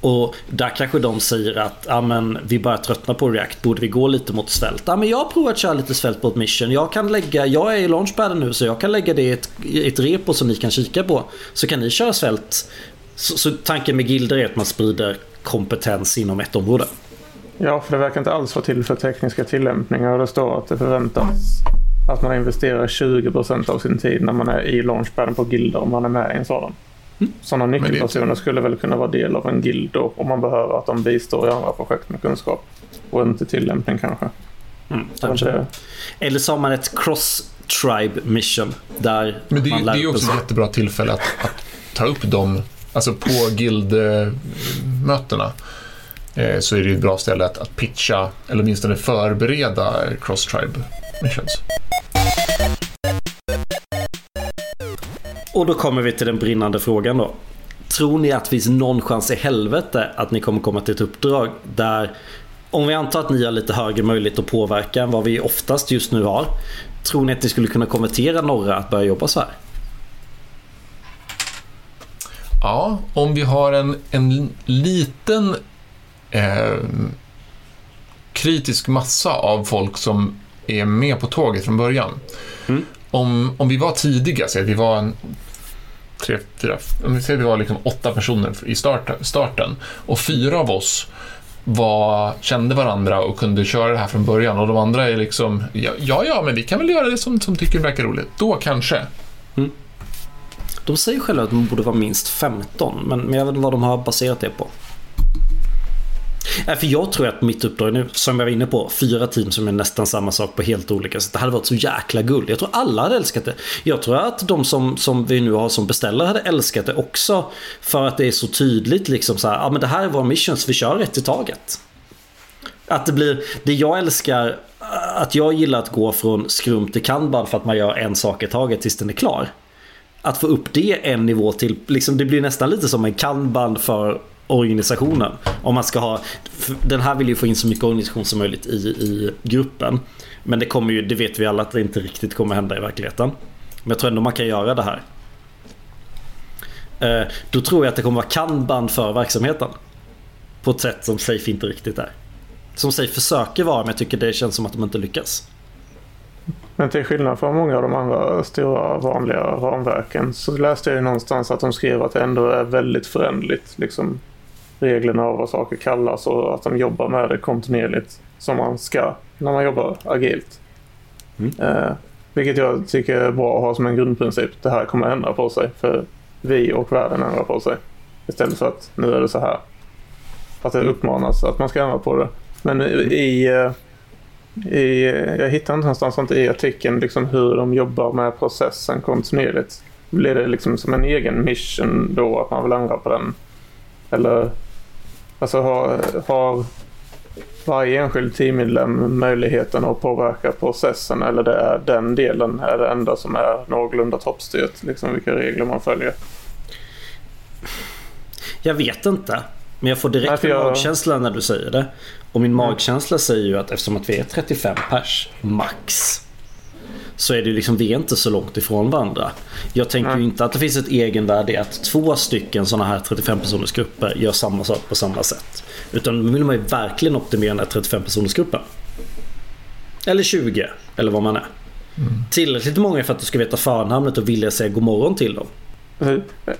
Och där kanske de säger att ah, men, vi börjar tröttna på React, borde vi gå lite mot svält? Ah, men jag har provat att köra lite svält på ett mission. Jag, kan lägga, jag är i launchpaden nu så jag kan lägga det i ett, ett repo som ni kan kika på. Så kan ni köra svält. Så, så tanken med gilder är att man sprider kompetens inom ett område. Ja, för det verkar inte alls vara till för tekniska tillämpningar och det står att det förväntas att man investerar 20% av sin tid när man är i launchpaden på gilder om man är med i en sådan. Mm. Sådana nyckelpersoner skulle väl kunna vara del av en guild då, om man behöver att de bistår i andra projekt med kunskap. Och inte tillämpning kanske. Mm, kanske. Eller så har man ett cross-tribe mission. Där Men det, man det är ju också ett jättebra tillfälle att, att ta upp dem alltså på guildmötena. Eh, så är det ett bra ställe att, att pitcha, eller åtminstone förbereda cross-tribe missions. Och då kommer vi till den brinnande frågan då. Tror ni att det finns någon chans i helvete att ni kommer komma till ett uppdrag där om vi antar att ni har lite högre möjlighet att påverka än vad vi oftast just nu har. Tror ni att ni skulle kunna konvertera några att börja jobba så här? Ja, om vi har en, en liten eh, kritisk massa av folk som är med på tåget från början. Mm. Om, om vi var tidiga, så att vi var en, tre, fyra, om vi säger vi var liksom åtta personer i start, starten och fyra av oss var, kände varandra och kunde köra det här från början och de andra är liksom, ja, ja, ja men vi kan väl göra det som, som tycker det verkar roligt. Då kanske. Mm. De säger själva att de borde vara minst 15, men, men jag vet inte vad de har baserat det på. Ja, för jag tror att mitt uppdrag nu, som jag var inne på, fyra team som är nästan samma sak på helt olika sätt. Det hade varit så jäkla guld. Jag tror alla hade älskat det. Jag tror att de som, som vi nu har som beställare hade älskat det också. För att det är så tydligt liksom så här, ja men det här är vår mission så vi kör ett i taget. Att det blir, det jag älskar, äh, att jag gillar att gå från skrum till kanban för att man gör en sak i taget tills den är klar. Att få upp det en nivå till, liksom det blir nästan lite som en kanban för organisationen. Om man ska ha, den här vill ju få in så mycket organisation som möjligt i, i gruppen. Men det kommer ju, det vet vi alla att det inte riktigt kommer hända i verkligheten. Men jag tror ändå man kan göra det här. Eh, då tror jag att det kommer vara kanban för verksamheten. På ett sätt som Safe inte riktigt är. Som Safe försöker vara men jag tycker det känns som att de inte lyckas. Men till skillnad från många av de andra stora vanliga ramverken så läste jag ju någonstans att de skrev att det ändå är väldigt förändligt. Liksom reglerna av vad saker kallas och att de jobbar med det kontinuerligt som man ska när man jobbar agilt. Mm. Eh, vilket jag tycker är bra att ha som en grundprincip. Det här kommer ändra på sig för vi och världen ändrar på sig. Istället för att nu är det så här. Att det uppmanas att man ska ändra på det. Men i, eh, i jag hittar inte någonstans inte i artikeln liksom hur de jobbar med processen kontinuerligt. Blir det liksom som en egen mission då att man vill ändra på den? Eller Alltså har, har varje enskild teammedlem möjligheten att påverka processen eller det är den delen är det enda som är någorlunda toppstyrt? Liksom vilka regler man följer? Jag vet inte. Men jag får direkt Nej, jag... magkänsla när du säger det. Och min mm. magkänsla säger ju att eftersom att vi är 35 pers max. Så är det ju liksom, vi är inte så långt ifrån varandra. Jag tänker ju inte att det finns ett egenvärde i att två stycken sådana här 35 personers grupper gör samma sak på samma sätt. Utan då vill man ju verkligen optimera den här 35 personers gruppen. Eller 20, eller vad man är. Mm. Tillräckligt många för att du ska veta förnamnet och vilja säga god morgon till dem.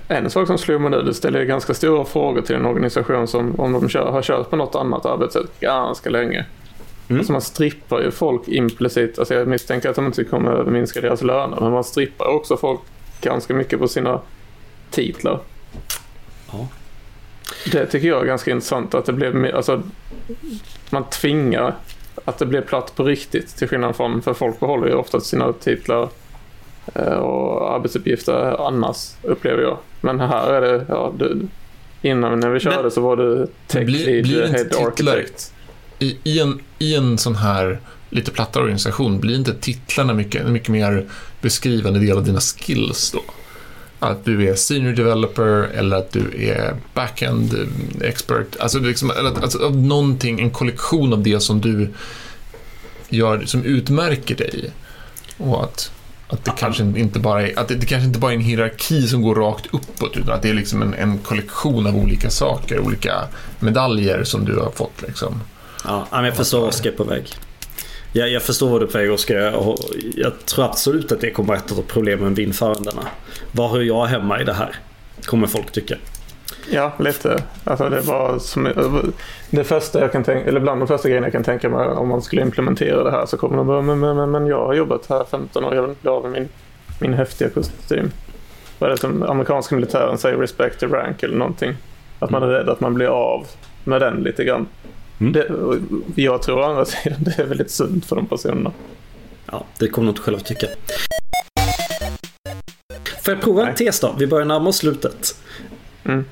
En sak som slog mig nu, det ställer ganska stora frågor till en organisation som om de kör, har kört på något annat arbetssätt ganska länge. Mm. Alltså man strippar ju folk implicit. Alltså jag misstänker att de inte kommer minska deras löner. Men man strippar också folk ganska mycket på sina titlar. Ja. Det tycker jag är ganska intressant. Att det blev, alltså, man tvingar att det blir platt på riktigt. Till skillnad från, för folk behåller ju ofta sina titlar eh, och arbetsuppgifter annars, upplever jag. Men här är det, ja, du, innan när vi körde Men, så var du tech lead, head architect i, i, en, i en sån här lite plattare organisation, blir inte titlarna mycket, en mycket mer beskrivande del av dina skills då? Att du är senior developer eller att du är backend eh, expert. Alltså, liksom, alltså någonting, en kollektion av det som du gör, som utmärker dig. Och att, att, det, kanske inte bara är, att det, det kanske inte bara är en hierarki som går rakt uppåt, utan att det är liksom en, en kollektion av olika saker, olika medaljer som du har fått. Liksom. Ja, jag förstår vad Oskar är på väg. Jag, jag förstår vad du är på väg Oskar. Jag, jag tror absolut att det kommer att ett av problemen vid införandena. Var hör jag hemma i det här? Kommer folk tycka. Ja, lite. Alltså det var som, det första jag kan tänka, eller bland de första grejerna jag kan tänka mig om man skulle implementera det här så kommer de bara, men, men, men, men jag har jobbat här 15 år, jag vill inte bli av med min, min häftiga kostym. Vad är det som amerikanska militären säger, respect the rank eller någonting. Att man är rädd att man blir av med den lite grann. Mm. Det, jag tror å andra sidan det är väldigt sunt för de personerna. Ja, det kommer nog inte själv att tycka. Får jag prova Nej. en tes då? Vi börjar närma oss slutet. Mm.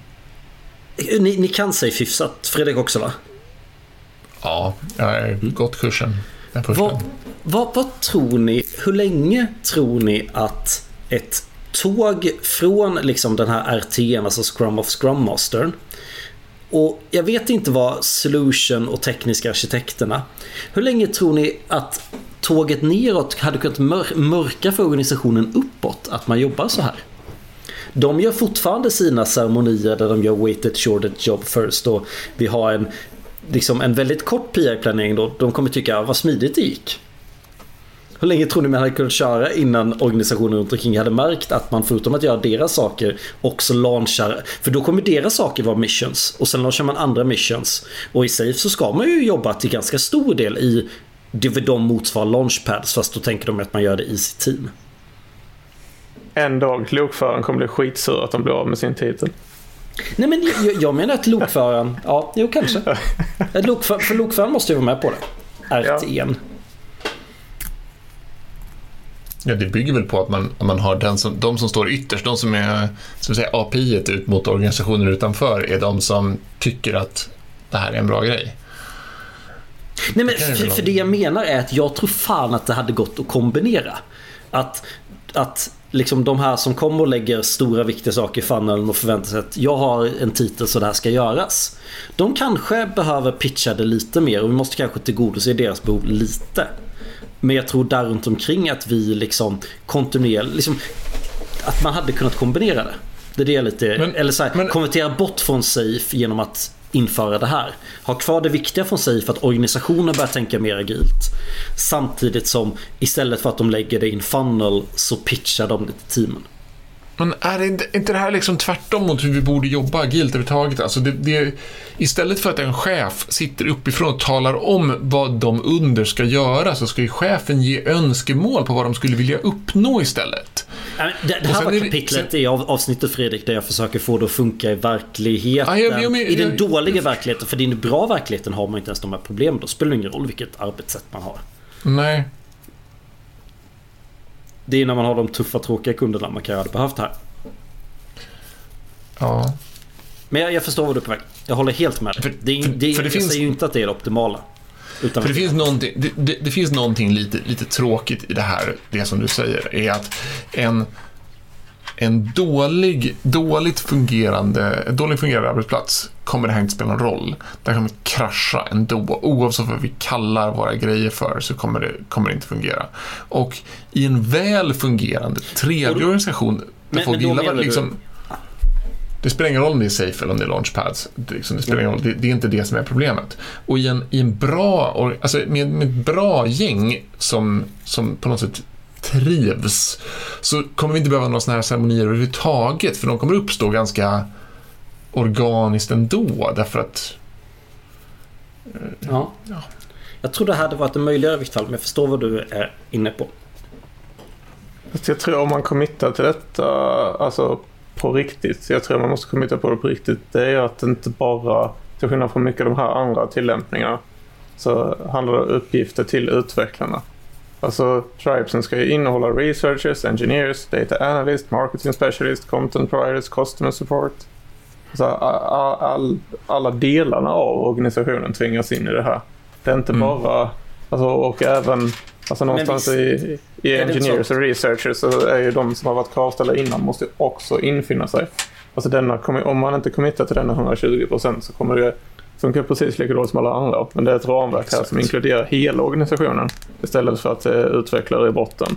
Ni, ni, kan sig hyfsat, Fredrik också va? Ja, jag har mm. gått kursen. Vad, vad, vad tror ni, hur länge tror ni att ett tåg från liksom den här RTN, alltså Scrum of Scrum Mastern och jag vet inte vad solution och tekniska arkitekterna. Hur länge tror ni att tåget neråt hade kunnat mör mörka för organisationen uppåt att man jobbar så här? De gör fortfarande sina ceremonier där de gör weighted shorted job first och vi har en, liksom en väldigt kort PR-planering då. De kommer tycka ah, vad smidigt det gick. Hur länge tror ni man hade kunnat köra innan organisationen runt omkring hade märkt att man förutom att göra deras saker också launchar. För då kommer deras saker vara missions och sen launchar man andra missions. Och i Safe så ska man ju jobba till ganska stor del i det de motsvarar launchpads fast då tänker de att man gör det i sitt team. En dag lokföraren kommer bli skitsur att de blir av med sin titel. Nej men jag, jag menar att lokföraren, ja jo kanske. Lokför, för lokföraren måste ju vara med på det. RTN. Ja. Ja, det bygger väl på att man, man har den som, de som står ytterst, de som är som säga, API ut mot organisationer utanför, är de som tycker att det här är en bra grej. Nej, men för, för det jag menar är att jag tror fan att det hade gått att kombinera. Att, att liksom de här som kommer och lägger stora viktiga saker i funneln och förväntar sig att jag har en titel så det här ska göras. De kanske behöver pitcha det lite mer och vi måste kanske tillgodose deras behov lite. Men jag tror där runt omkring att vi liksom kontinuerligt, liksom, att man hade kunnat kombinera det. Det är det jag lite, men, eller så här, men, konvertera bort från Safe genom att införa det här. Ha kvar det viktiga från Safe att organisationen börjar tänka mer agilt. Samtidigt som istället för att de lägger det i en funnel så pitchar de det till teamen. Men är inte, inte det här liksom tvärtom mot hur vi borde jobba agilt överhuvudtaget? Alltså det, det, istället för att en chef sitter uppifrån och talar om vad de under ska göra så ska ju chefen ge önskemål på vad de skulle vilja uppnå istället. Det, det här var kapitlet i avsnittet Fredrik där jag försöker få det att funka i verkligheten. Ah, jag, jag, jag, I den dåliga verkligheten. För i den bra verkligheten har man inte ens de här problemen. Då spelar det ingen roll vilket arbetssätt man har. Nej. Det är när man har de tuffa tråkiga kunderna man kan ha behövt här. Ja. Men jag, jag förstår vad du är på väg. Jag håller helt med. För, det, för, det, för det jag finns, säger ju inte att det är det optimala. Utan för det, finns någonting, det, det, det, finns någonting lite, lite tråkigt i det här, det som du säger, är att en, en dålig, dåligt fungerande, dåligt fungerande arbetsplats kommer det här inte spela någon roll. Det kommer krascha ändå. Oavsett vad vi kallar våra grejer för så kommer det, kommer det inte fungera. Och i en väl fungerande, trevlig organisation där Men- folk men gillar liksom, det spelar ingen roll om det är safe eller om det är launchpads. Det, liksom, det, spelar ingen roll. Det, det är inte det som är problemet. Och i en, i en bra, alltså med, med ett bra gäng som, som på något sätt trivs så kommer vi inte behöva några sådana här ceremonier överhuvudtaget för de kommer uppstå ganska organiskt ändå därför att Ja. Jag tror det hade varit en möjligare i vilket fall, men jag förstår vad du är inne på. Jag tror om man committar till detta, alltså på riktigt, jag tror man måste committa på det på riktigt, det är att det inte bara, till skillnad från mycket av de här andra tillämpningarna, så handlar det om uppgifter till utvecklarna. Alltså tribesen ska ju innehålla researchers, engineers, data analyst, marketing specialist, content providers, customer support. Alltså, all, all, alla delarna av organisationen tvingas in i det här. Det är inte Mm. bara, alltså, och även alltså, någonstans visst- i, i engineers och researchers så är ju de som har varit kravställda innan måste också infinna sig. Alltså denna om man inte committar till denna 120% så kommer det funka precis lika dåligt som alla andra. Men det är ett ramverk här som inkluderar hela organisationen istället för att det är utvecklare i botten.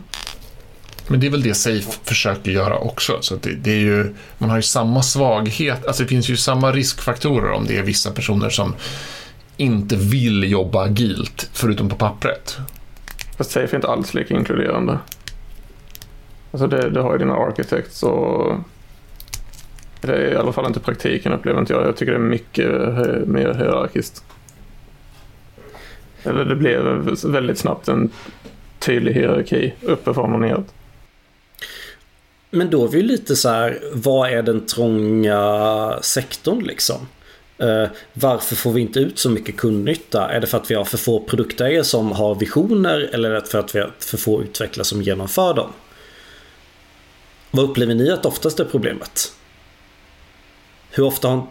Men det är väl det Safe försöker göra också. Så det, det är ju, man har ju samma svaghet, alltså det finns ju samma riskfaktorer om det är vissa personer som inte vill jobba agilt, förutom på pappret. Fast Safe är inte alls lika inkluderande. Alltså det, det har ju dina architects och det är i alla fall inte praktiken upplever inte jag. Jag tycker det är mycket hö- mer hierarkiskt. Eller det blev väldigt snabbt en tydlig hierarki uppifrån och neråt. Men då är vi ju lite så här, vad är den trånga sektorn liksom? Uh, varför får vi inte ut så mycket kundnytta? Är det för att vi har för få produktägare som har visioner eller är det för att vi har för få utvecklare som genomför dem? Vad upplever ni att oftast är problemet? Hur ofta har...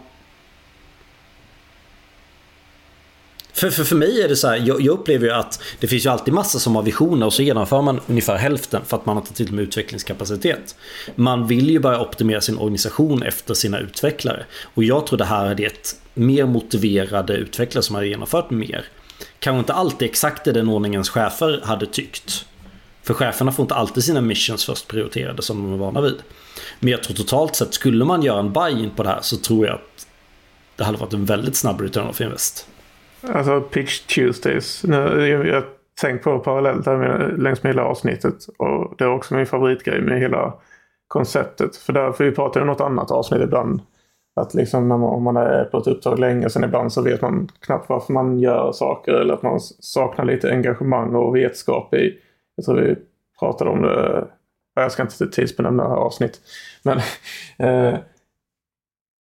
För, för, för mig är det så här, jag, jag upplever ju att det finns ju alltid massa som har visioner och så genomför man ungefär hälften för att man har inte till med utvecklingskapacitet. Man vill ju börja optimera sin organisation efter sina utvecklare. Och jag tror det här är det mer motiverade utvecklare som har genomfört mer. Kanske inte alltid exakt i den ordningens chefer hade tyckt. För cheferna får inte alltid sina missions först prioriterade som de är vana vid. Men jag tror totalt sett, skulle man göra en buy-in på det här så tror jag att det hade varit en väldigt snabb return of invest. Alltså Pitch Tuesdays. Nu, jag jag har tänkt på parallellt här med, längs med hela avsnittet. Och det är också min favoritgrej med hela konceptet. För därför vi pratar om något annat avsnitt ibland. Att liksom när man, om man är på ett uppdrag länge sen ibland så vet man knappt varför man gör saker. Eller att man saknar lite engagemang och vetskap i. Jag tror vi pratade om det. Jag ska inte tidsbenämna det här avsnitt. Men eh,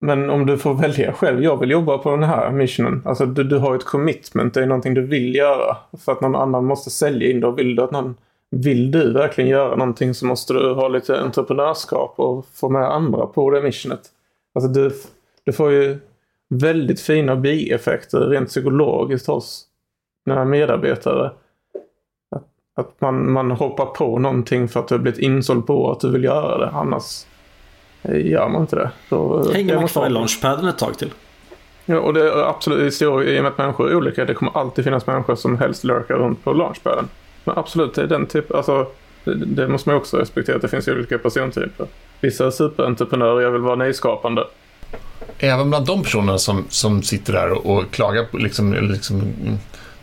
men om du får välja själv, jag vill jobba på den här missionen. Alltså du, du har ett commitment, det är någonting du vill göra. För att någon annan måste sälja in det och vill du att någon vill du verkligen göra någonting så måste du ha lite entreprenörskap och få med andra på det missionet. Alltså du, du får ju väldigt fina bieffekter rent psykologiskt hos dina medarbetare. Att, man, man hoppar på någonting för att du har blivit insåld på att du vill göra det. Annars eh, gör man inte det. Då, Hänger man måste kvar i launchpaden ett tag till? Ja, och det är absolut, så, i och med att människor är olika, det kommer alltid finnas människor som helst lurkar runt på launchpaden. Men absolut, det är den typ, alltså, det, det måste man också respektera, att det finns olika persontyper. Vissa är superentreprenörer, jag vill vara nyskapande. Även bland de personerna som, som sitter där och, och klagar på liksom, liksom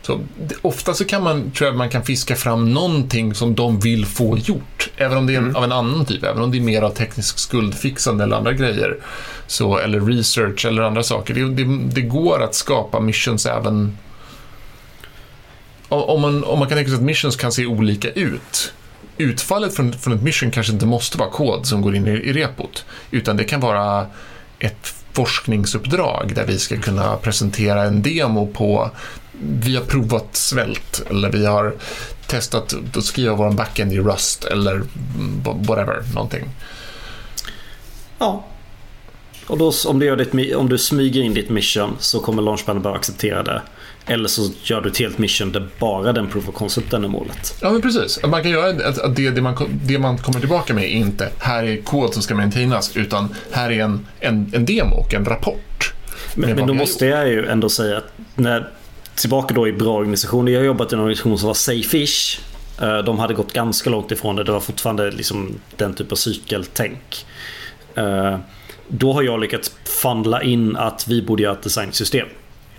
så, ofta så kan man, tror jag man kan fiska fram någonting som de vill få gjort. Även om det är en, av en annan typ, även om det är mer av teknisk skuldfixande eller andra grejer. Så, eller research eller andra saker. Det, det, det går att skapa missions även om om man, om man kan tänka sig att missions kan se olika ut. Utfallet från, från ett mission kanske inte måste vara kod som går in i, i repot, utan det kan vara ett forskningsuppdrag där vi ska kunna presentera en demo på vi har provat svält eller vi har testat att skriva vår backend i Rust eller whatever, någonting. Ja. Och då, om, du gör ditt, om du smyger in ditt mission så kommer launchpaden bara acceptera det. Eller så gör du ett helt mission där bara den proof of concepten är målet. Ja, men precis. Man kan göra att det, det, man, det man kommer tillbaka med är inte här är kod som ska maintainas utan här är en, en, en demo och en rapport. Men, men då måste jag ju ändå säga att när, tillbaka då i bra organisationer. Jag har jobbat i en organisation som var Safe-ish. Eh, de hade gått ganska långt ifrån det. Det var fortfarande liksom den typ av cykeltänk. Eh, då har jag lyckats fundla in att vi borde göra ett designsystem.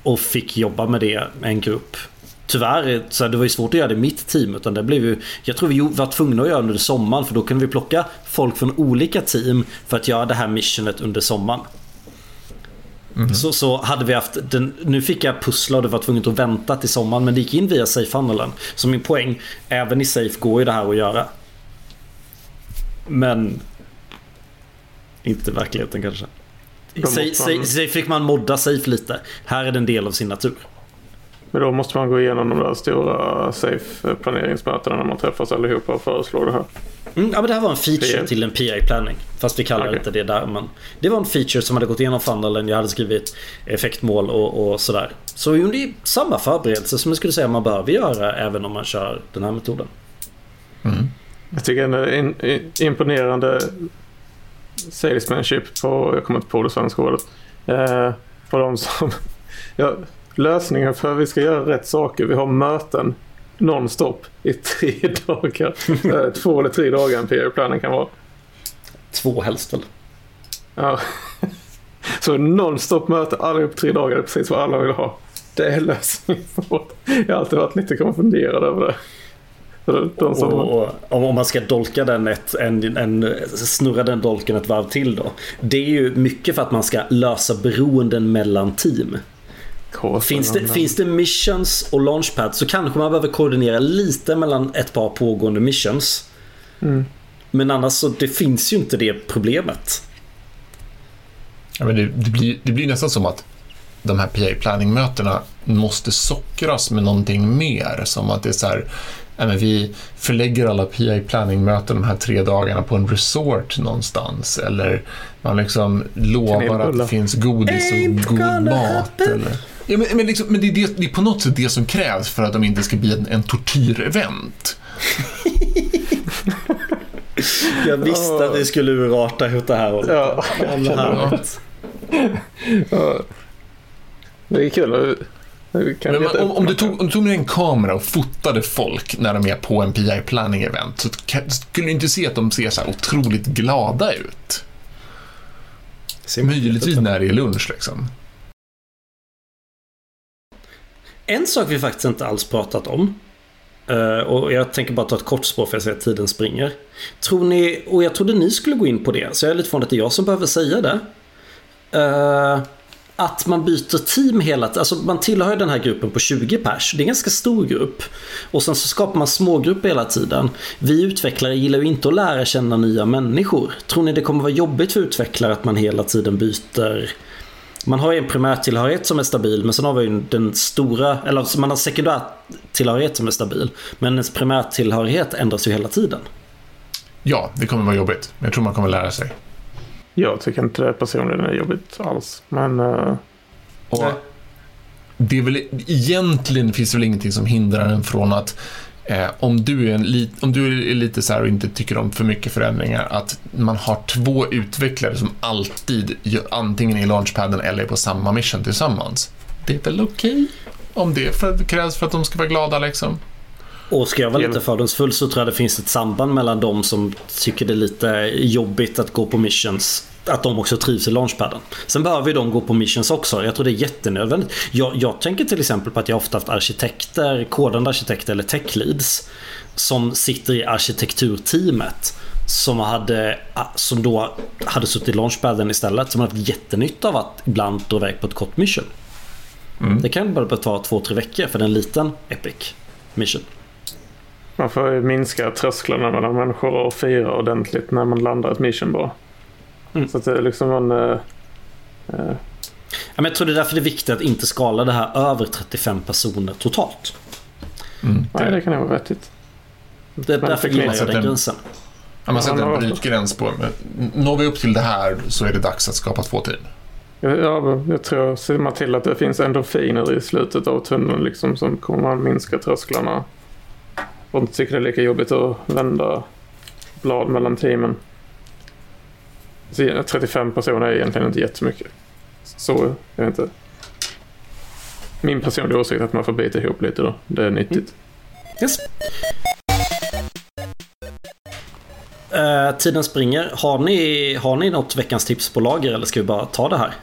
Och fick jobba med det med en grupp. Tyvärr, eh, så det var ju svårt att göra det i mitt team. Utan det blev ju, jag tror vi var tvungna att göra det under sommaren. För då kunde vi plocka folk från olika team för att göra det här missionet under sommaren. Mm. Så, så hade vi haft den, nu fick jag pussla och det var tvunget att vänta till sommaren men det gick in via safe-handelen. Så min poäng, även i safe går ju det här att göra. Men inte verkligheten kanske. Safe fick man modda safe lite. Här är det en del av sin natur. Men då måste man gå igenom de där stora safe planeringsmötena när man träffas allihopa och föreslår det här. Mm, ja, men det här var en feature PA. till en PI-planning. Fast vi kallar okay. inte det där. Men det var en feature som hade gått igenom funnelen. Jag hade skrivit effektmål och, och sådär. Så vi gjorde samma förberedelse som jag skulle säga man behöver göra även om man kör den här metoden. Mm. Jag tycker ändå in, in, imponerande salesmanship på, jag kommer inte på det svenska ordet, eh, på de som, ja, lösningen för att vi ska göra rätt saker, vi har möten nonstop i tre dagar. Eh, två eller tre dagar en PR-planen kan vara. Två helst väl? Ja. Så nonstop möte, allihop tre dagar, är precis vad alla vill ha. Det är lösningen. Jag har alltid varit lite konfunderad över det. De som... och, och, om man ska dolka den ett, en, en, snurra den dolken ett varv till då. Det är ju mycket för att man ska lösa beroenden mellan team. Finns det, finns det missions och launchpad så kanske man behöver koordinera lite mellan ett par pågående missions. Mm. Men annars så det finns ju inte det problemet. Ja, men det, det, blir, det blir nästan som att de här PA planning-mötena måste sockras med någonting mer. Som att det är så här, men vi förlägger alla PA planning-möten de här tre dagarna på en resort någonstans. Eller man liksom lovar att det finns godis och god mat. Eller, Ja, men, men, liksom, men det, är det, det, är på något sätt det som krävs för att de inte ska bli en, en tortyrevent. Jag visste att det skulle urarta åt det här hållet. Ja, ja. ja. Det är kul. Men man, om, om, du tog, om du tog med en kamera och fotade folk när de är på en PI planning event så skulle du inte se att de ser så här otroligt glada ut. Möjligtvis när det är lunch liksom. En sak vi faktiskt inte alls pratat om. Eh, och jag tänker bara ta ett kort spår för jag ser att tiden springer. Tror ni, och jag trodde ni skulle gå in på det, så jag är lite förvånad att det är jag som behöver säga det. Eh, att man byter team hela tiden. Alltså man tillhör den här gruppen på 20 pers. Det är en ganska stor grupp. Och sen så skapar man smågrupper hela tiden. Vi utvecklare gillar ju inte att lära känna nya människor. Tror ni det kommer vara jobbigt för utvecklare att man hela tiden byter man har ju en primärtillhörighet som är stabil men sen har vi ju den stora, eller man har sekundärtillhörighet som är stabil. Men ens primärtillhörighet ändras ju hela tiden. Ja, det kommer vara jobbigt. Men jag tror man kommer lära sig. Jag tycker inte det personligen är jobbigt alls. Men... Uh... Och det är väl, egentligen finns det väl ingenting som hindrar en från att Eh, om, du är en, om du är lite så här och inte tycker om för mycket förändringar, att man har två utvecklare som alltid gör, antingen i launchpaden eller på samma mission tillsammans. Det är väl okej okay, om det för, krävs för att de ska vara glada liksom. Och ska jag vara lite fördomsfull så tror jag det finns ett samband mellan de som tycker det är lite jobbigt att gå på missions att de också trivs i launchpaden. Sen behöver ju de gå på missions också. Jag tror det är jättenödvändigt. Jag, jag tänker till exempel på att jag ofta haft arkitekter, kodande arkitekter eller tech leads som sitter i arkitekturteamet som, hade, som då hade suttit i launchpaden istället. Som hade haft jättenytta av att ibland dra iväg på ett kort mission. Mm. Det kan bara ta två, tre veckor för en liten epic mission. Man får minska trösklarna mellan människor och fira ordentligt när man landar ett mission bara. Mm. Så att det är liksom en... Ja, men jag tror det är därför det är viktigt att inte skala det här över 35 personer totalt. Mm. Nej, det kan nog vara vettigt. Det är därför gillar jag den gränsen. Ja, Man sätter en brytgräns på, når vi upp till det här så är det dags att skapa två team. Ja, jag tror, ser man till att det finns endorfiner i slutet av tunneln liksom, som kommer man minska trösklarna. Och inte tycker det är lika jobbigt att vända blad mellan teamen. Så 35 personer är egentligen inte jättemycket. Så, jag vet inte. Min personliga åsikt är att man får bita ihop lite då. Det är nyttigt. Yes. Eh, tiden springer. Har ni, har ni något veckans tips på lager eller ska vi bara ta det här?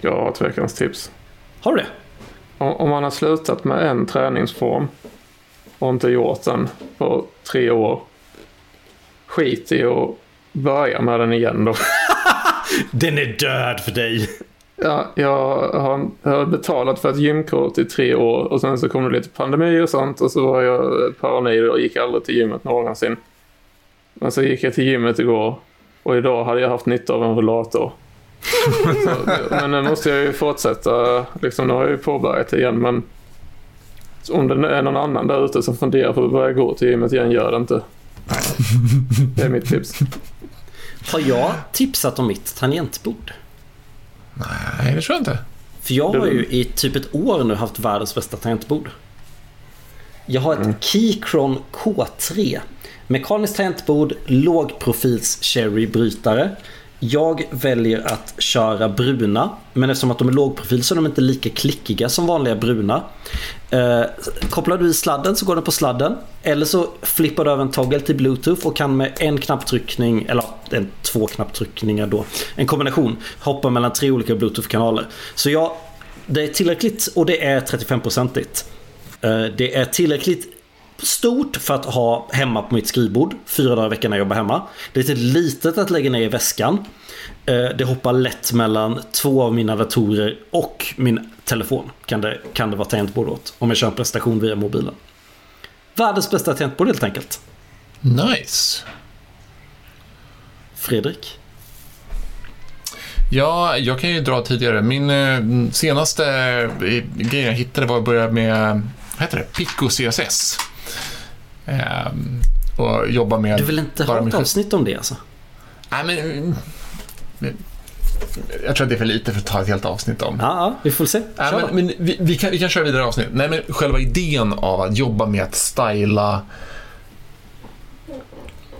Jag har ett veckans tips. Har du det? Om om man har slutat med en träningsform och inte gjort den på tre år. Skit i att börja med den igen då. Den är död för dig. Ja, jag har, jag har betalat för ett gymkort i tre år och sen så kom det lite pandemi och sånt och så var jag paranoid och gick aldrig till gymmet någonsin. Men så gick jag till gymmet igår och idag hade jag haft nytta av en rullator. så, men nu måste jag ju fortsätta, liksom nu har jag ju påbörjat igen men om det är någon annan där ute som funderar på att börja gå till gymmet igen, gör det inte. Det är mitt tips. Har jag tipsat om mitt tangentbord? Nej, det tror jag inte. För jag har ju i typ ett år nu haft världens bästa tangentbord. Jag har ett Keychron K3. Mekaniskt tangentbord, lågprofils cherry-brytare. Jag väljer att köra bruna, men eftersom att de är lågprofil så är de inte lika klickiga som vanliga bruna. Eh, kopplar du i sladden så går den på sladden. Eller så flippar du över en toggle till bluetooth och kan med en knapptryckning, eller en, två knapptryckningar då, en kombination, hoppa mellan tre olika bluetooth-kanaler. Så ja, det är tillräckligt och det är 35-procentigt. Eh, Det är tillräckligt stort för att ha hemma på mitt skrivbord fyra dagar i veckan när jag jobbar hemma. Det är lite litet att lägga ner i väskan. Eh, Det hoppar lätt mellan två av mina datorer och min telefon. Kan det, kan det vara tangentbord åt. Om jag kör en prestation via mobilen. Världens bästa tangentbord helt enkelt. Nice. Fredrik? Ja, jag kan ju dra tidigare. Min eh, senaste eh, grej jag hittade var att börja med, vad heter det, Pico CSS. Ehm, och jobba med... Du vill inte ha ett avsnitt om det alltså? Nej, men... Jag tror att det är för lite för att ta ett helt avsnitt om. Ja, ja vi får se. Nej, Kör men, då. men vi, vi, kan, vi kan köra vidare avsnitt. Nej, men själva idén av att jobba med att styla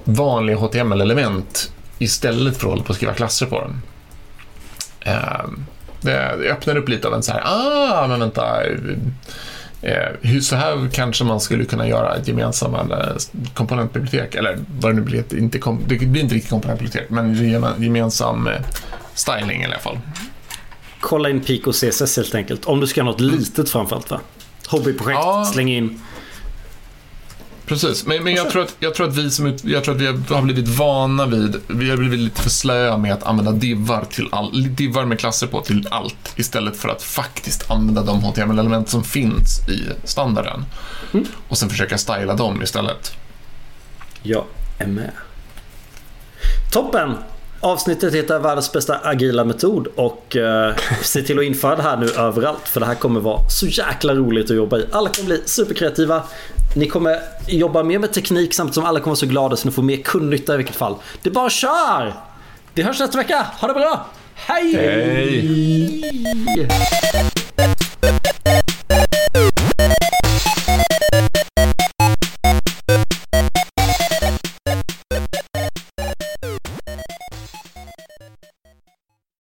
vanliga HTML-element istället för att hålla på att skriva klasser på dem. Ehm, det, det öppnar upp lite av en så här, ah, men vänta. Eh, så här kanske man skulle kunna göra ett gemensamma eh, komponentbibliotek, eller vad det nu blir, inte kom, det blir inte riktigt komponentbibliotek, men geme- gemensam eh, styling i alla fall. Kolla in Pico CSS helt enkelt. Om du ska ha något litet framförallt va? Hobbyprojekt, Ja. släng in. Precis, men, men jag, tror att, jag, tror att vi som, jag tror att vi har blivit vana vid, vi har blivit lite för slöa med att använda divvar, till all, divvar med klasser på till allt istället för att faktiskt använda de HTML-element som finns i standarden. Och sen försöka styla dem istället. Jag är med. Toppen! Avsnittet heter Världens bästa agila metod och eh, se till att införa det här nu överallt för det här kommer vara så jäkla roligt att jobba i. Alla kommer bli superkreativa. Ni kommer jobba mer med teknik samtidigt som alla kommer vara så glada så ni får mer kundnytta i vilket fall. Det är bara kör! Vi hörs nästa vecka. Ha det bra! Hej! Hej.